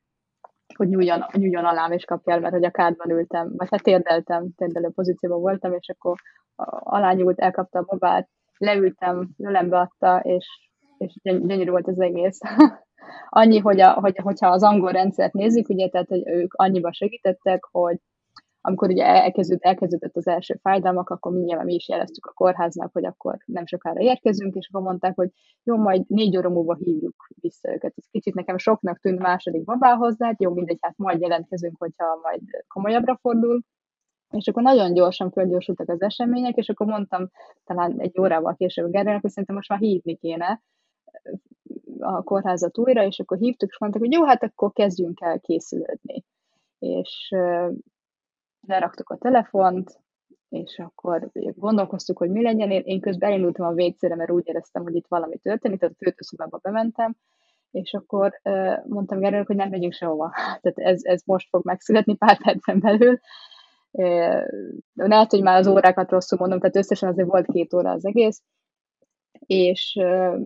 hogy nyúljon, nyúljon alám és kapja el, mert hogy a kádban ültem, vagy hát térdeltem, térdelő pozícióban voltam, és akkor alá nyúlt, elkapta a babát, leültem, ölembe adta, és, és gyönyörű volt az egész. Annyi, hogy, a, hogy hogyha az angol rendszert nézzük, ugye, tehát hogy ők annyiba segítettek, hogy amikor ugye elkezdődött, elkezdődött az első fájdalmak, akkor mindjárt mi is jeleztük a kórháznak, hogy akkor nem sokára érkezünk, és akkor mondták, hogy jó, majd négy óra múlva hívjuk vissza őket. Ez kicsit nekem soknak tűnt második babához, de hát jó, mindegy, hát majd jelentkezünk, hogyha majd komolyabbra fordul. És akkor nagyon gyorsan fölgyorsultak az események, és akkor mondtam talán egy órával később Gergelynek, hogy szerintem most már hívni kéne, a kórházat újra, és akkor hívtuk, és mondták, hogy jó, hát akkor kezdjünk el készülődni. És leraktuk a telefont, és akkor gondolkoztuk, hogy mi legyen. Én, én közben elindultam a végcére, mert úgy éreztem, hogy itt valami történik, tehát a főtőszobába bementem, és akkor mondtam Gerőnek, hogy nem megyünk sehova. Tehát ez, ez most fog megszületni pár percen belül. Uh, lehet, hogy már az órákat rosszul mondom, tehát összesen azért volt két óra az egész, és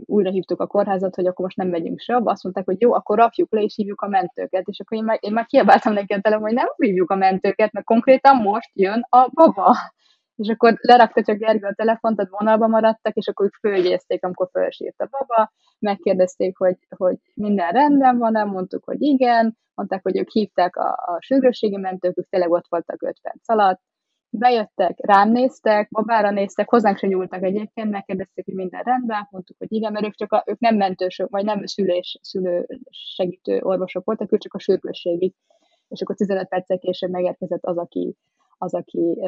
újra hívtuk a kórházat, hogy akkor most nem megyünk sehova. Azt mondták, hogy jó, akkor rakjuk le, és hívjuk a mentőket. És akkor én már, én már kiabáltam neki a telefon, hogy nem hívjuk a mentőket, mert konkrétan most jön a baba és akkor lerakta csak Gergő a telefont, tehát vonalba maradtak, és akkor ők fölgyézték, amikor fölsírt a baba, megkérdezték, hogy, hogy minden rendben van-e, mondtuk, hogy igen, mondták, hogy ők hívták a, a sürgősségi mentők, ők tényleg ott voltak 5 perc alatt, bejöttek, rám néztek, babára néztek, hozzánk se nyúltak egyébként, megkérdezték, hogy minden rendben, mondtuk, hogy igen, mert ők, csak a, ők nem mentősök, vagy nem szülés, szülő segítő orvosok voltak, ők csak a sürgősségig, és akkor 15 perccel később megérkezett az, aki, az, aki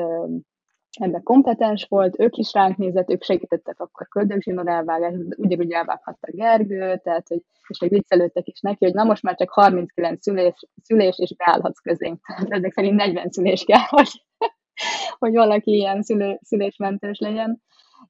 ebben kompetens volt, ők is ránk nézett, ők segítettek akkor köldögzsinór elvágás, ugyanúgy elvághatta Gergő, tehát, hogy, és még viccelődtek is neki, hogy na most már csak 39 szülés, szülés és beállhatsz közénk. Ezek szerint 40 szülés kell, hogy, hogy valaki ilyen szülő, szülésmentős legyen.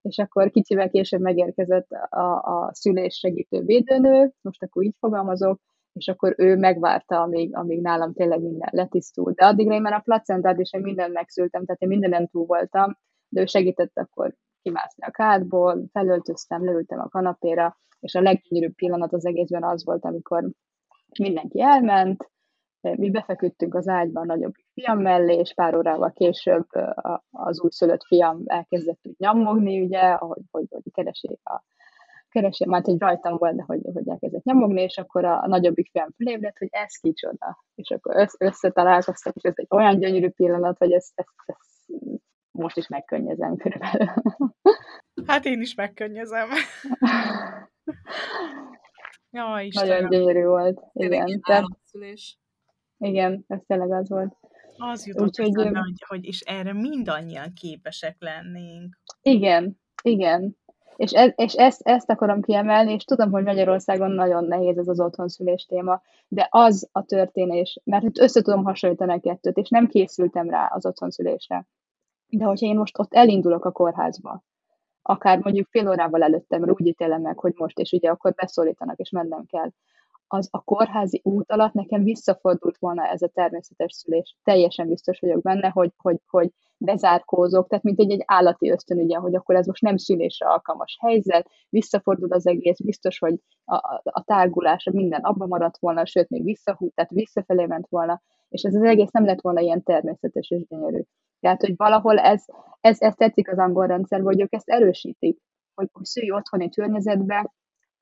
És akkor kicsivel később megérkezett a, a szülés segítő védőnő, most akkor így fogalmazok, és akkor ő megvárta, amíg, amíg nálam tényleg minden letisztult. De addigra én már a placentát és én mindent megszültem, tehát én mindenen túl voltam, de ő segített akkor kimászni a kádból, felöltöztem, leültem a kanapéra, és a leggyönyörűbb pillanat az egészben az volt, amikor mindenki elment, mi befeküdtünk az ágyba a nagyobb fiam mellé, és pár órával később az újszülött fiam elkezdett úgy nyomogni, ugye, ahogy hogy, hogy keresi a keresi, már hogy rajtam volt, de hogy, hogy elkezdett nyomogni, és akkor a, a nagyobbik fiam fölébredt, hogy ez kicsoda. És akkor össz, összetalálkoztak, és ez egy olyan gyönyörű pillanat, hogy ezt, ezt, ezt most is megkönnyezem körülbelül. Hát én is megkönnyezem. Jaj, Istenem. Nagyon gyönyörű volt. Igen. Tehát, igen, ez tényleg az volt. Az jutott Úgyhogy, eszembe, hogy, hogy és erre mindannyian képesek lennénk. Igen, igen. És, ez, és ezt, ezt akarom kiemelni, és tudom, hogy Magyarországon nagyon nehéz ez az otthonszülés téma, de az a történés, mert össze tudom hasonlítani a kettőt, és nem készültem rá az otthonszülésre. De hogyha én most ott elindulok a kórházba, akár mondjuk fél órával előttem, úgy ítélem meg, hogy most, és ugye akkor beszólítanak, és mennem kell, az a kórházi út alatt nekem visszafordult volna ez a természetes szülés. Teljesen biztos vagyok benne, hogy, hogy, hogy bezárkózok, tehát mint egy, egy állati ösztön, ugye, hogy akkor ez most nem szülésre alkalmas helyzet, visszafordul az egész, biztos, hogy a, a, a minden abba maradt volna, sőt, még visszahút, tehát visszafelé ment volna, és ez az egész nem lett volna ilyen természetes és gyönyörű. Tehát, hogy valahol ez, ez, ez tetszik az angol rendszerben, hogy ők ezt erősítik, hogy, hogy szülj otthoni környezetbe,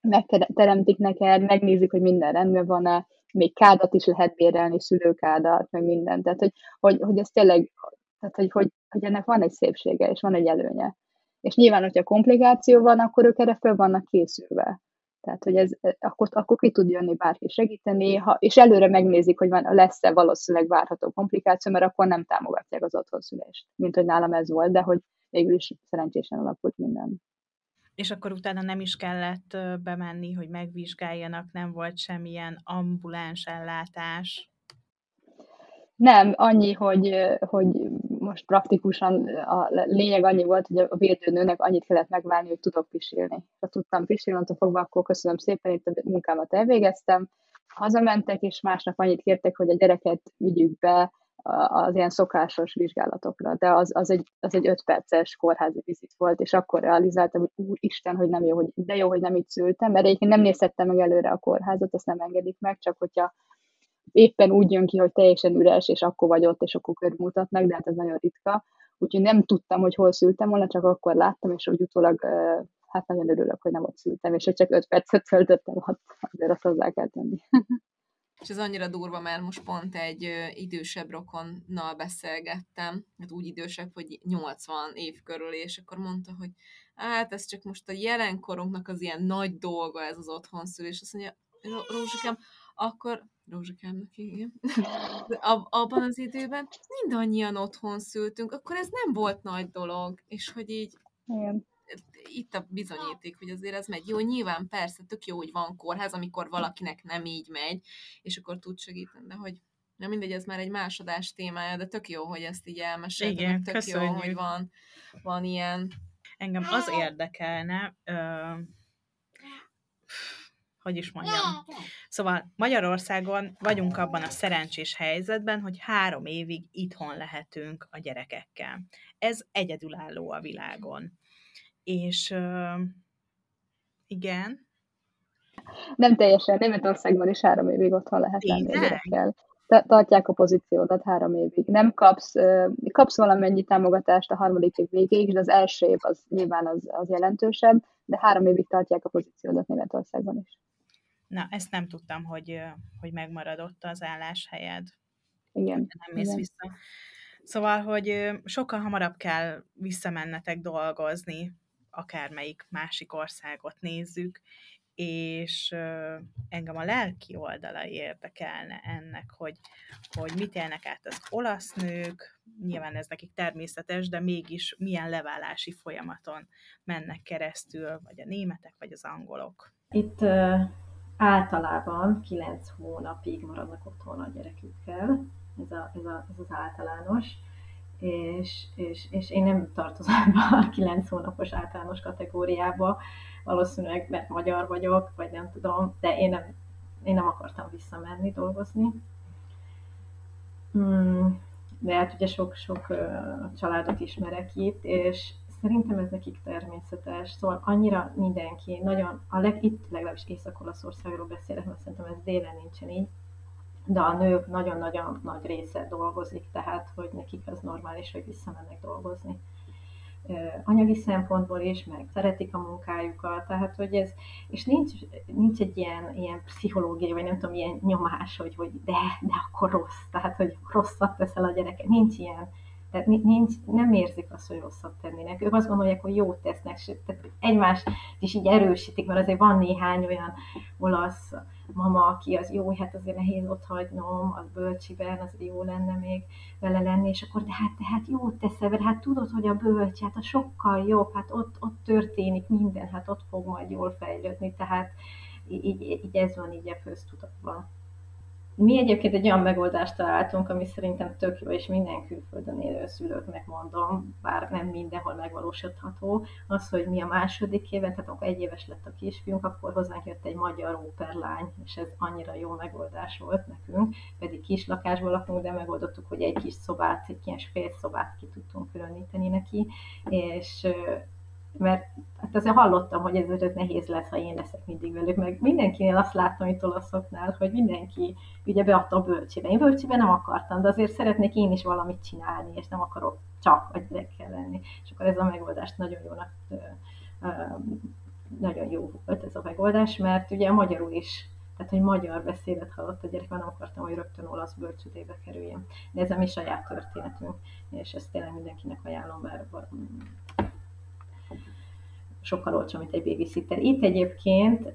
megteremtik neked, megnézik, hogy minden rendben van-e, még kádat is lehet bérelni, szülőkádat, meg minden. Tehát, hogy, hogy, hogy ez tényleg, tehát, hogy, hogy, hogy ennek van egy szépsége, és van egy előnye. És nyilván, hogyha komplikáció van, akkor ők erre föl vannak készülve. Tehát, hogy ez, akkor, akkor ki tud jönni bárki segíteni, ha, és előre megnézik, hogy van, lesz-e valószínűleg várható komplikáció, mert akkor nem támogatják az otthonszülést, mint hogy nálam ez volt, de hogy végül is szerencsésen alakult minden és akkor utána nem is kellett bemenni, hogy megvizsgáljanak, nem volt semmilyen ambuláns ellátás. Nem, annyi, hogy, hogy most praktikusan a lényeg annyi volt, hogy a védőnőnek annyit kellett megválni, hogy tudok pisilni. Ha tudtam pisilni, attól fogva, akkor köszönöm szépen, itt a munkámat elvégeztem. Hazamentek, és másnap annyit kértek, hogy a gyereket vigyük be az ilyen szokásos vizsgálatokra, de az, az, egy, az egy öt perces kórházi vizit volt, és akkor realizáltam, hogy úristen, hogy nem jó, hogy, de jó, hogy nem itt szültem, mert egyébként nem nézhettem meg előre a kórházat, azt nem engedik meg, csak hogyha éppen úgy jön ki, hogy teljesen üres, és akkor vagy ott, és akkor körmutatnak, de hát ez nagyon ritka. Úgyhogy nem tudtam, hogy hol szültem volna, csak akkor láttam, és úgy utólag hát nagyon örülök, hogy nem ott szültem, és hogy csak öt percet töltöttem ott, azért azt hozzá kell tenni. És ez annyira durva, mert most pont egy idősebb rokonnal beszélgettem, hát úgy idősebb, hogy 80 év körül, és akkor mondta, hogy hát ez csak most a jelenkorunknak az ilyen nagy dolga ez az otthonszülés. Azt mondja, Rózsikám, akkor Rózsikámnak, igen. Abban az időben mindannyian otthon szültünk, akkor ez nem volt nagy dolog, és hogy így igen itt a bizonyíték, hogy azért ez megy. Jó, nyilván persze, tök jó, hogy van kórház, amikor valakinek nem így megy, és akkor tud segíteni, de hogy Na mindegy, ez már egy másodás témája, de tök jó, hogy ezt így elmesélted, Igen, tök köszönjük. jó, hogy van, van ilyen. Engem az érdekelne, ö, hogy is mondjam. Szóval Magyarországon vagyunk abban a szerencsés helyzetben, hogy három évig itthon lehetünk a gyerekekkel. Ez egyedülálló a világon. És ö, igen. Nem teljesen. Németországban is három évig otthon lehet lenni gyerekkel tartják a pozíciódat három évig. Nem kapsz, kapsz valamennyi támogatást a harmadik év végéig, de az első év az nyilván az, az jelentősebb, de három évig tartják a pozíciódat Németországban is. Na, ezt nem tudtam, hogy, hogy megmaradott az álláshelyed. Igen. Nem mész igen. vissza. Szóval, hogy sokkal hamarabb kell visszamennetek dolgozni, akármelyik másik országot nézzük, és engem a lelki oldala érdekelne ennek, hogy, hogy mit élnek át az olasz nők, nyilván ez nekik természetes, de mégis milyen leválási folyamaton mennek keresztül, vagy a németek, vagy az angolok. Itt általában 9 hónapig maradnak otthon a gyerekükkel, ez, a, ez, a, ez az általános, és, és, és én nem tartozom a 9 hónapos általános kategóriába, valószínűleg mert magyar vagyok, vagy nem tudom, de én nem, én nem akartam visszamenni dolgozni. Hmm, de hát ugye sok-sok családot ismerek itt, és szerintem ez nekik természetes, szóval annyira mindenki, nagyon, a leg, itt legalábbis Észak-Olaszországról beszélek, mert szerintem ez délen nincsen így, de a nők nagyon-nagyon nagy része dolgozik, tehát hogy nekik az normális, hogy visszamennek dolgozni. Anyagi szempontból is, meg szeretik a munkájukat, tehát hogy ez, és nincs, nincs egy ilyen, ilyen pszichológiai, vagy nem tudom, ilyen nyomás, hogy, hogy de, de akkor rossz, tehát hogy rosszat teszel a gyereke, nincs ilyen, tehát nincs, nem érzik azt, hogy rosszat tennének. Ők azt gondolják, hogy jót tesznek, tehát egymást is így erősítik, mert azért van néhány olyan olasz mama, aki az jó, hát azért nehéz ott hagynom, az bölcsiben, az jó lenne még vele lenni, és akkor de hát, de hát jót teszel, mert hát tudod, hogy a bölcs, hát a sokkal jobb, hát ott, ott történik minden, hát ott fog majd jól fejlődni, tehát így, így ez van így a köztudatban. Mi egyébként egy olyan megoldást találtunk, ami szerintem tök jó, és minden külföldön élő szülőknek mondom, bár nem mindenhol megvalósítható, az, hogy mi a második éven, tehát amikor egy éves lett a kisfiunk, akkor hozzánk jött egy magyar óperlány, és ez annyira jó megoldás volt nekünk, pedig kis lakásban lakunk, de megoldottuk, hogy egy kis szobát, egy ilyen szobát ki tudtunk különíteni neki, és mert hát azért hallottam, hogy ez, ez nehéz lesz, ha én leszek mindig velük, meg mindenkinél azt láttam itt olaszoknál, hogy mindenki ugye beadta a bölcsébe. Én bölcsébe nem akartam, de azért szeretnék én is valamit csinálni, és nem akarok csak a gyerekkel lenni. És akkor ez a megoldást nagyon jónak, nagyon jó volt ez a megoldás, mert ugye magyarul is tehát, hogy magyar beszédet hallott a gyerek, nem akartam, hogy rögtön olasz bölcsődébe kerüljen. De ez a mi saját történetünk, és ezt tényleg mindenkinek ajánlom, mert sokkal olcsóbb, mint egy babysitter. Itt egyébként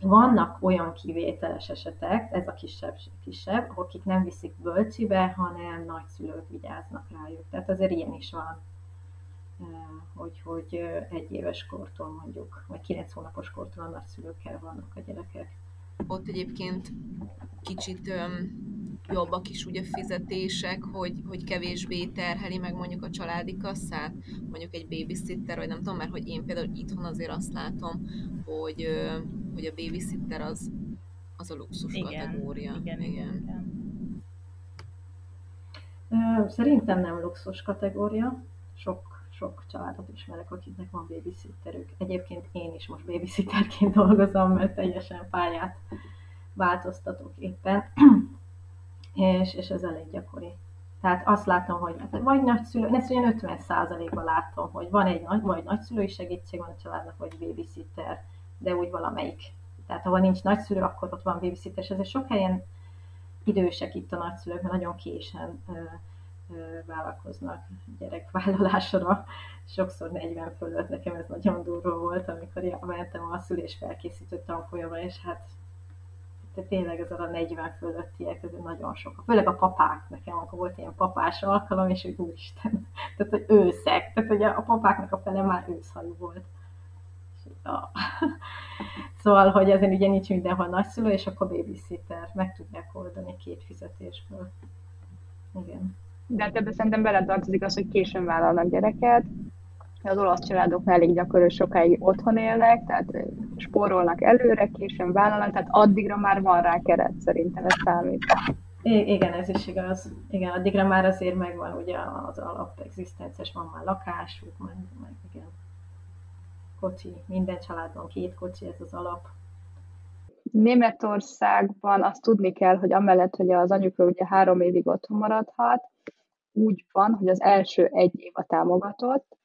vannak olyan kivételes esetek, ez a kisebb, kisebb, akik nem viszik bölcsibe, hanem nagyszülők vigyáznak rájuk. Tehát azért ilyen is van, hogy, hogy egy éves kortól mondjuk, vagy kilenc hónapos kortól a nagyszülőkkel vannak a gyerekek. Ott egyébként kicsit jobbak is ugye fizetések, hogy, hogy kevésbé terheli meg mondjuk a családi kasszát, mondjuk egy babysitter, vagy nem tudom, mert hogy én például itthon azért azt látom, hogy, hogy a babysitter az, az a luxus igen, kategória. Igen, igen. igen. Szerintem nem luxus kategória. Sok, sok családot ismerek, akiknek van babysitterük. Egyébként én is most babysitterként dolgozom, mert teljesen pályát változtatok éppen és, és ez elég gyakori. Tehát azt látom, hogy vagy nagyszülő, ezt olyan 50% ban látom, hogy van egy nagy, vagy nagyszülői segítség van a családnak, vagy babysitter, de úgy valamelyik. Tehát ahol nincs nagyszülő, akkor ott van babysitter, és ezért sok helyen idősek itt a nagyszülők, mert nagyon későn ö, ö, vállalkoznak gyerekvállalásra, sokszor 40 fölött, nekem ez nagyon durva volt, amikor mentem a szülés felkészítő tanfolyamra, és hát tehát tényleg ez a 40 fölöttiek, ez nagyon sok. Főleg a papák, nekem akkor volt ilyen papás alkalom, és hogy úristen, tehát hogy őszek, tehát hogy a papáknak a fele már őszhajú volt. Szóval, hogy ezen ugye nincs mindenhol nagyszülő, és akkor babysitter, meg tudják oldani két fizetésből. Igen. De hát ebben szerintem beletartozik az, hogy későn vállalnak gyereket, az olasz családoknál elég gyakori, sokáig otthon élnek, tehát spórolnak előre, későn vállalnak, tehát addigra már van rá keret, szerintem ez számít. I- igen, ez is igaz. Igen, addigra már azért megvan ugye az alap egzisztenciás, van már lakásuk, meg, meg igen. Kocsi, minden családban két kocsi, ez az alap. Németországban azt tudni kell, hogy amellett, hogy az anyuka ugye három évig otthon maradhat, úgy van, hogy az első egy év a támogatott,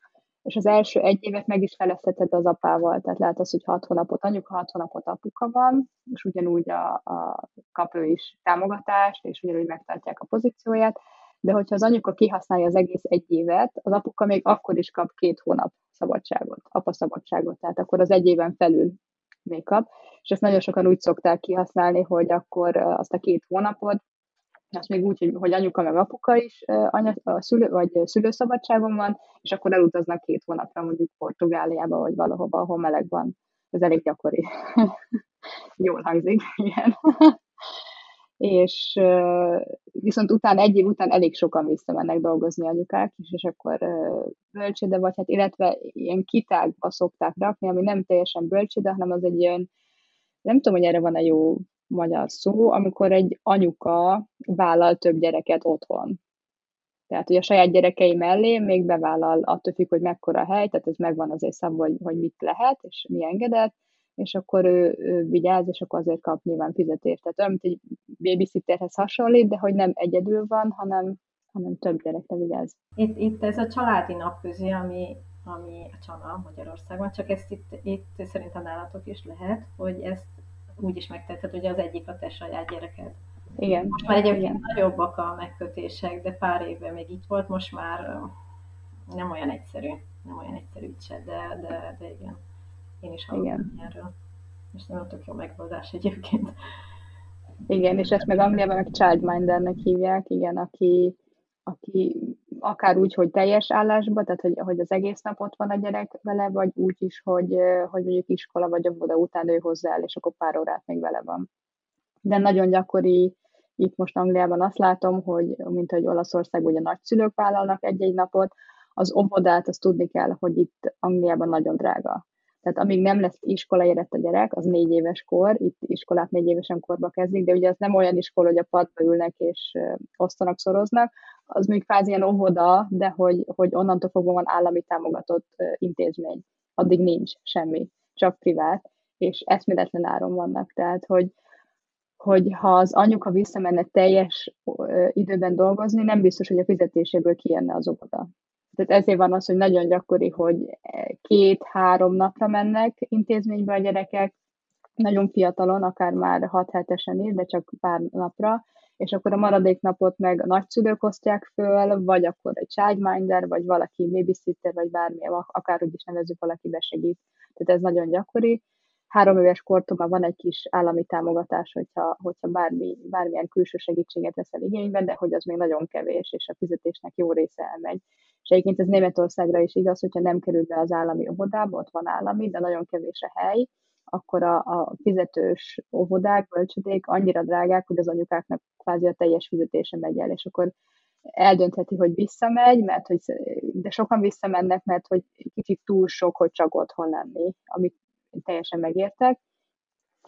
és az első egy évet meg is felezheted az apával, tehát lehet az, hogy hat hónapot anyuka, hat hónapot apuka van, és ugyanúgy a, a kap ő is támogatást, és ugyanúgy megtartják a pozícióját, de hogyha az anyuka kihasználja az egész egy évet, az apuka még akkor is kap két hónap szabadságot, apa szabadságot, tehát akkor az egy éven felül még kap, és ezt nagyon sokan úgy szokták kihasználni, hogy akkor azt a két hónapot azt még úgy, hogy, hogy anyuka meg apuka is anya, a szülő, vagy szülőszabadságon van, és akkor elutaznak két hónapra mondjuk Portugáliába, vagy valahova, ahol meleg van. Ez elég gyakori. Jól hangzik, igen. és viszont utána, egy év után elég sokan visszamennek dolgozni anyukák is, és akkor bölcsőde vagy, hát illetve ilyen kitágba szokták rakni, ami nem teljesen bölcsőde, hanem az egy ilyen, nem tudom, hogy erre van-e jó magyar szó, amikor egy anyuka vállal több gyereket otthon. Tehát, hogy a saját gyerekei mellé még bevállal, attól függ, hogy mekkora hely, tehát ez megvan azért szabva, hogy, hogy mit lehet, és mi engedett, és akkor ő, ő vigyáz, és akkor azért kap nyilván fizetést. Tehát olyan, mint egy babysitterhez hasonlít, de hogy nem egyedül van, hanem, hanem több gyerekre vigyáz. Itt, itt ez a családi napközi, ami, ami a Csana Magyarországon, csak ezt itt, itt szerintem nálatok is lehet, hogy ezt úgy is megteheted, hogy az egyik a te saját gyereked. Igen. Most már egyébként igen. nagyobbak a megkötések, de pár évben még itt volt, most már nem olyan egyszerű, nem olyan egyszerű itt se, de, de, de igen. Én is hallottam erről. És nem tök jó megoldás egyébként. Igen, és ezt meg Angliában meg childmindernek hívják, igen, aki, aki akár úgy, hogy teljes állásban, tehát hogy, hogy az egész nap ott van a gyerek vele, vagy úgy is, hogy, hogy mondjuk iskola vagy óvoda után ő hozzá el, és akkor pár órát még vele van. De nagyon gyakori itt most Angliában azt látom, hogy mint hogy Olaszország ugye nagyszülők vállalnak egy-egy napot, az óvodát azt tudni kell, hogy itt Angliában nagyon drága. Tehát amíg nem lesz iskola érett a gyerek, az négy éves kor, itt iskolát négy évesen korba kezdik, de ugye az nem olyan iskola, hogy a padba ülnek és osztanak, szoroznak, az még kvázi ilyen óvoda, de hogy, hogy onnantól fogva van állami támogatott intézmény. Addig nincs semmi, csak privát, és eszméletlen áron vannak. Tehát, hogy, hogy ha az anyuka visszamenne teljes időben dolgozni, nem biztos, hogy a fizetéséből kijönne az óvoda. Tehát ezért van az, hogy nagyon gyakori, hogy két-három napra mennek intézménybe a gyerekek, nagyon fiatalon, akár már 6 hetesen is, de csak pár napra, és akkor a maradék napot meg a nagyszülők osztják föl, vagy akkor egy childminder, vagy valaki babysitter, vagy bármi, akárhogy is nevezzük, valaki besegít. Tehát ez nagyon gyakori. Három éves kortól már van egy kis állami támogatás, hogyha, hogyha bármi, bármilyen külső segítséget veszel igénybe, de hogy az még nagyon kevés, és a fizetésnek jó része elmegy. És egyébként ez Németországra is igaz, hogyha nem kerül be az állami óvodába, ott van állami, de nagyon kevés a hely, akkor a, a fizetős óvodák, bölcsödék annyira drágák, hogy az anyukáknak kvázi a teljes fizetése megy el, és akkor eldöntheti, hogy visszamegy, mert hogy, de sokan visszamennek, mert hogy kicsit túl sok, hogy csak otthon lenni, amit teljesen megértek.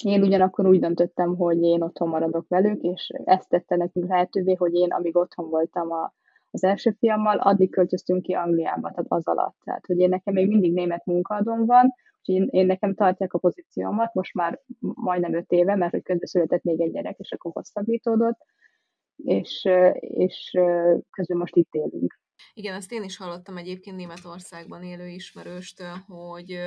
Én ugyanakkor úgy döntöttem, hogy én otthon maradok velük, és ezt tette nekünk lehetővé, hogy én, amíg otthon voltam a, az első fiammal, addig költöztünk ki Angliába, tehát az alatt. Tehát, hogy én nekem még mindig német munkaadom van, Úgyhogy én, én nekem tartják a pozíciómat, most már majdnem öt éve, mert hogy közben született még egy gyerek, és akkor hosszabbítódott, és, és közben most itt élünk. Igen, ezt én is hallottam egyébként Németországban élő ismerőstől, hogy,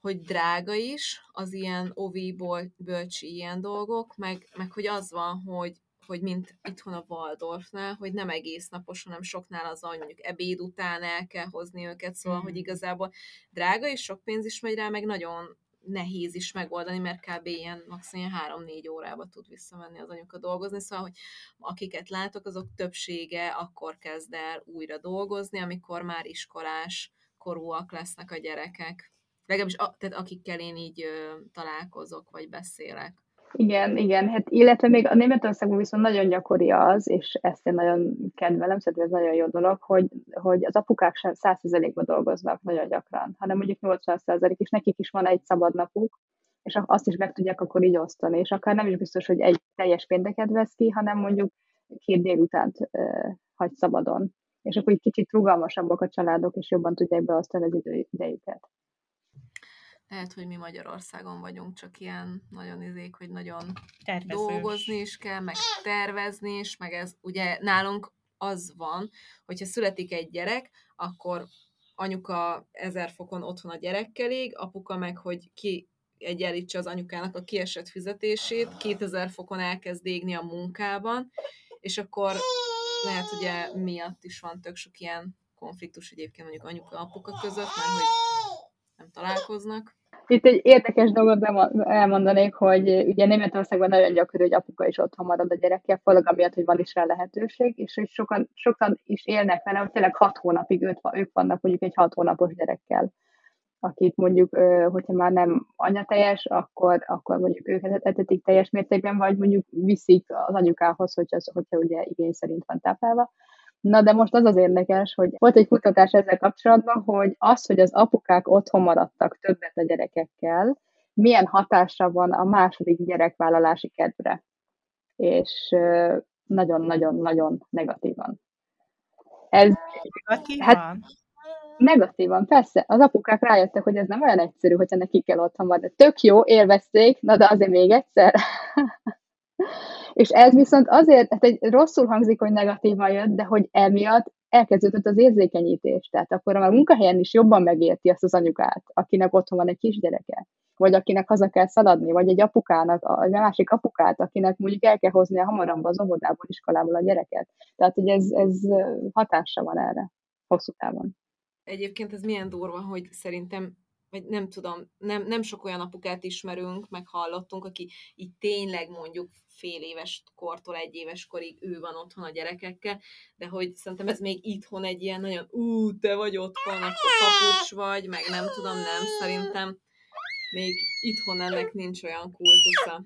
hogy drága is az ilyen ovi, bölcsi ilyen dolgok, meg, meg hogy az van, hogy hogy mint itthon a Waldorfnál, hogy nem egész napos, hanem soknál az mondjuk ebéd után el kell hozni őket, szóval, mm. hogy igazából drága és sok pénz is megy rá, meg nagyon nehéz is megoldani, mert kb. ilyen maximum három-négy órába tud visszamenni az anyuka dolgozni, szóval, hogy akiket látok, azok többsége akkor kezd el újra dolgozni, amikor már iskolás korúak lesznek a gyerekek. Legalábbis a, tehát akikkel én így ö, találkozok, vagy beszélek. Igen, igen, hát illetve még a Németországban viszont nagyon gyakori az, és ezt én nagyon kedvelem, szerintem ez nagyon jó dolog, hogy, hogy az apukák sem 100%-ban dolgoznak nagyon gyakran, hanem mondjuk 80% és nekik is van egy szabad napuk, és azt is meg tudják akkor így osztani, és akár nem is biztos, hogy egy teljes pénteket vesz ki, hanem mondjuk két délutánt uh, hagy szabadon. És akkor egy kicsit rugalmasabbak a családok, és jobban tudják beosztani az idejüket lehet, hogy mi Magyarországon vagyunk csak ilyen nagyon izék, hogy nagyon Tervezős. dolgozni is kell, meg tervezni is, meg ez ugye nálunk az van, hogyha születik egy gyerek, akkor anyuka ezer fokon otthon a gyerekkel ég, apuka meg, hogy ki egyenlítse az anyukának a kiesett fizetését, 2000 fokon elkezd égni a munkában, és akkor lehet ugye miatt is van tök sok ilyen konfliktus egyébként mondjuk anyuka-apuka között, mert hogy nem találkoznak. Itt egy érdekes dolgot elmondanék, hogy ugye Németországban nagyon gyakori, hogy apuka is otthon marad a gyerekkel, főleg amiatt, hogy van is rá lehetőség, és hogy sokan, sokan is élnek vele, hogy tényleg hat hónapig őt, ők vannak mondjuk egy hat hónapos gyerekkel akit mondjuk, hogyha már nem anyateljes, akkor, akkor mondjuk őket etetik teljes mértékben, vagy mondjuk viszik az anyukához, hogyha, hogyha ugye igény szerint van táplálva. Na de most az az érdekes, hogy volt egy kutatás ezzel kapcsolatban, hogy az, hogy az apukák otthon maradtak többet a gyerekekkel, milyen hatása van a második gyerekvállalási kedvre. És nagyon-nagyon-nagyon negatívan. Ez, negatívan? Hát, negatívan, persze. Az apukák rájöttek, hogy ez nem olyan egyszerű, hogyha nekik kell otthon. De tök jó, élvezték, na de azért még egyszer. És ez viszont azért, hát egy rosszul hangzik, hogy negatívan jött, de hogy emiatt elkezdődött az érzékenyítés. Tehát akkor a munkahelyen is jobban megérti azt az anyukát, akinek otthon van egy kisgyereke, vagy akinek haza kell szaladni, vagy egy apukának, a másik apukát, akinek mondjuk el kell hozni a hamarabb az óvodából, iskolából a gyereket. Tehát, hogy ez, ez hatása van erre hosszú távon. Egyébként ez milyen durva, hogy szerintem vagy nem tudom, nem, nem sok olyan apukát ismerünk, meg hallottunk, aki így tényleg mondjuk fél éves kortól egy éves korig ő van otthon a gyerekekkel, de hogy szerintem ez még itthon egy ilyen nagyon, ú, te vagy otthon, akkor papucs vagy, meg nem tudom, nem, szerintem még itthon ennek nincs olyan kultusza.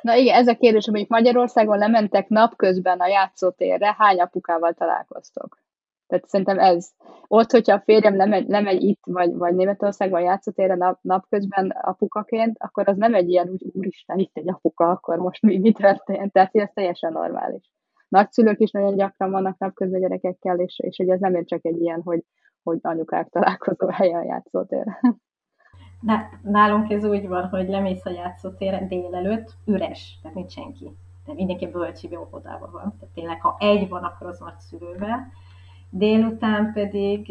Na igen, ez a kérdés, hogy Magyarországon lementek napközben a játszótérre, hány apukával találkoztok? Tehát szerintem ez. Ott, hogyha a férjem lemegy, lemegy itt, vagy, vagy Németországban játszótérre nap, napközben apukaként, akkor az nem egy ilyen, úgy úristen, itt egy apuka, akkor most mi, mi történt? Tehát ez teljesen normális. Nagyszülők is nagyon gyakran vannak napközben gyerekekkel, és, és hogy ez nem csak egy ilyen, hogy, hogy anyukák találkozó helyen a. De nálunk ez úgy van, hogy lemész a játszótérre délelőtt, üres, tehát nincs senki. De mindenki bölcsi óvodában van. Tehát tényleg, ha egy van, akkor az nagyszülővel délután pedig,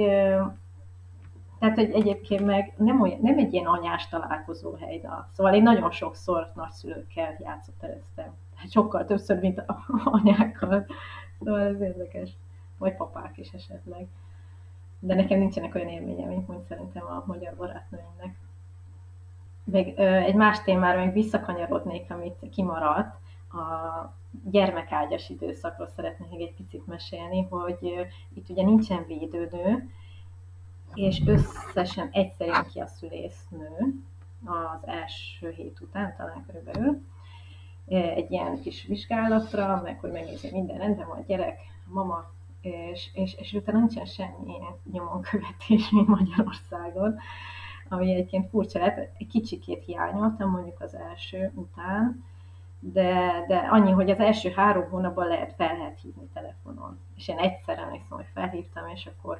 tehát hogy egyébként meg nem, olyan, nem egy ilyen anyás találkozó hely, de szóval én nagyon sokszor nagyszülőkkel játszottereztem. Hát sokkal többször, mint a anyákkal. Szóval ez érdekes. Vagy papák is esetleg. De nekem nincsenek olyan élményem, mint szerintem a magyar barátnőimnek. Még egy más témára még visszakanyarodnék, amit kimaradt, a gyermekágyas időszakról szeretnék egy picit mesélni, hogy itt ugye nincsen védőnő, és összesen egyszer jön ki a szülésznő az első hét után, talán körülbelül, egy ilyen kis vizsgálatra, meg hogy megnézi, minden rendben van a gyerek, a mama, és, és, és utána nincsen semmi nyomon követés, mint Magyarországon, ami egyébként furcsa lett, egy kicsikét hiányoltam mondjuk az első után, de, de annyi, hogy az első három hónapban lehet, fel lehet hívni telefonon. És én egyszer emlékszem, hogy felhívtam, és akkor,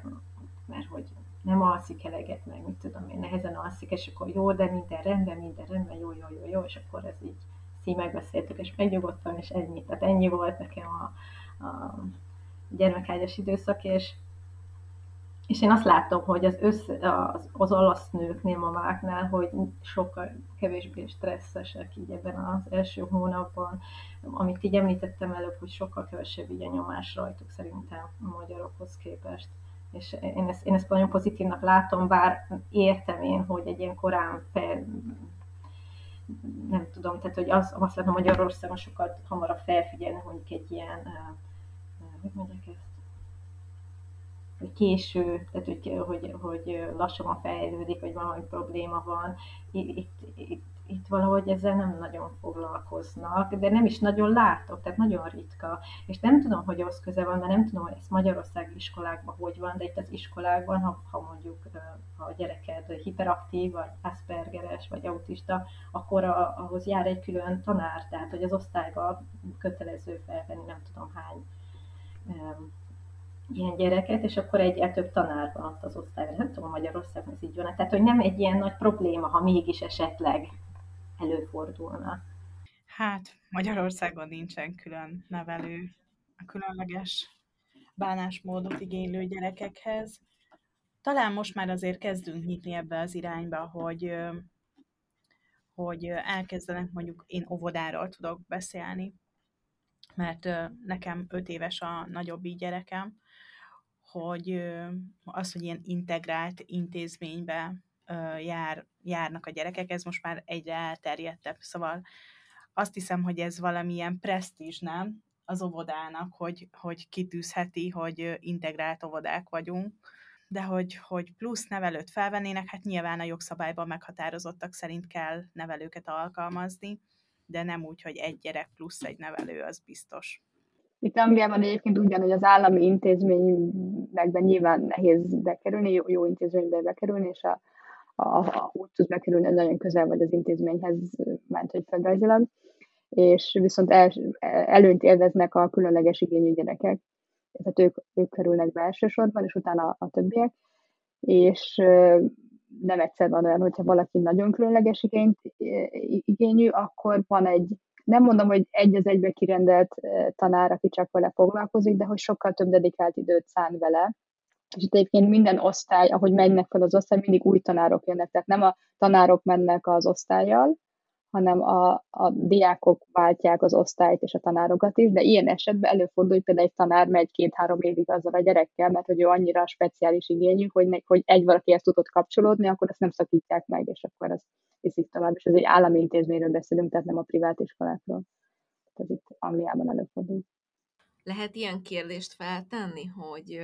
mert hogy nem alszik eleget, meg mit tudom én, nehezen alszik, és akkor jó, de minden rendben, minden rendben, jó, jó, jó, jó, és akkor ez így így megbeszéltük, és megnyugodtam, és ennyi. Tehát ennyi volt nekem a, a gyermekágyas időszak, és és én azt látom, hogy az, össze, az, az olasz nőknél, mamáknál, hogy sokkal kevésbé stresszesek így ebben az első hónapban, amit így említettem előbb, hogy sokkal kevesebb így a nyomás rajtuk szerintem a magyarokhoz képest. és én ezt, én ezt nagyon pozitívnak látom, bár értem én, hogy egy ilyen korán fel, nem tudom, tehát hogy az, azt látom Magyarországon sokkal hamarabb felfigyelni mondjuk egy ilyen, hogy mondják ezt, hogy késő, tehát hogy, hogy, hogy lassabban fejlődik, vagy valami probléma van. Itt, itt, itt, valahogy ezzel nem nagyon foglalkoznak, de nem is nagyon látok, tehát nagyon ritka. És nem tudom, hogy az köze van, mert nem tudom, hogy ez Magyarország iskolákban hogy van, de itt az iskolákban, ha, ha mondjuk ha a gyereked hiperaktív, vagy Aspergeres, vagy autista, akkor a, ahhoz jár egy külön tanár, tehát hogy az osztályban kötelező felvenni nem tudom hány ilyen gyereket, és akkor egyel több tanár van ott az osztályban. Nem tudom, Magyarországon ez így van. Tehát, hogy nem egy ilyen nagy probléma, ha mégis esetleg előfordulna. Hát, Magyarországon nincsen külön nevelő a különleges bánásmódot igénylő gyerekekhez. Talán most már azért kezdünk nyitni ebbe az irányba, hogy, hogy elkezdenek mondjuk én óvodáról tudok beszélni, mert nekem öt éves a nagyobbik gyerekem, hogy az, hogy ilyen integrált intézménybe jár, járnak a gyerekek, ez most már egyre elterjedtebb. Szóval azt hiszem, hogy ez valamilyen presztízs, nem? Az óvodának, hogy, hogy kitűzheti, hogy integrált óvodák vagyunk, de hogy, hogy plusz nevelőt felvennének, hát nyilván a jogszabályban meghatározottak szerint kell nevelőket alkalmazni, de nem úgy, hogy egy gyerek plusz egy nevelő, az biztos. Itt Angliában egyébként ugyanúgy az állami intézményekben nyilván nehéz bekerülni, jó, jó intézménybe bekerülni, és a, a, a, úgy tudsz bekerülni, hogy nagyon közel vagy az intézményhez, ment, hogy földrajzilag, és viszont el, előnyt élveznek a különleges igényű gyerekek, tehát ők, ők kerülnek be elsősorban, és utána a, a többiek, és nem egyszer van olyan, hogyha valaki nagyon különleges igényt, igényű, akkor van egy nem mondom, hogy egy az egybe kirendelt tanár, aki csak vele foglalkozik, de hogy sokkal több dedikált időt szán vele. És itt egyébként minden osztály, ahogy mennek fel az osztály, mindig új tanárok jönnek. Tehát nem a tanárok mennek az osztályjal, hanem a, a diákok váltják az osztályt és a tanárokat is, de ilyen esetben előfordul, hogy például egy tanár megy két-három évig azzal a gyerekkel, mert hogy ő annyira speciális igényű, hogy, ne, hogy egy valaki ezt tudott kapcsolódni, akkor ezt nem szakítják meg, és akkor ez viszik tovább. És ez egy állami intézményről beszélünk, tehát nem a privát iskolákról. Ez itt Angliában előfordul. Lehet ilyen kérdést feltenni, hogy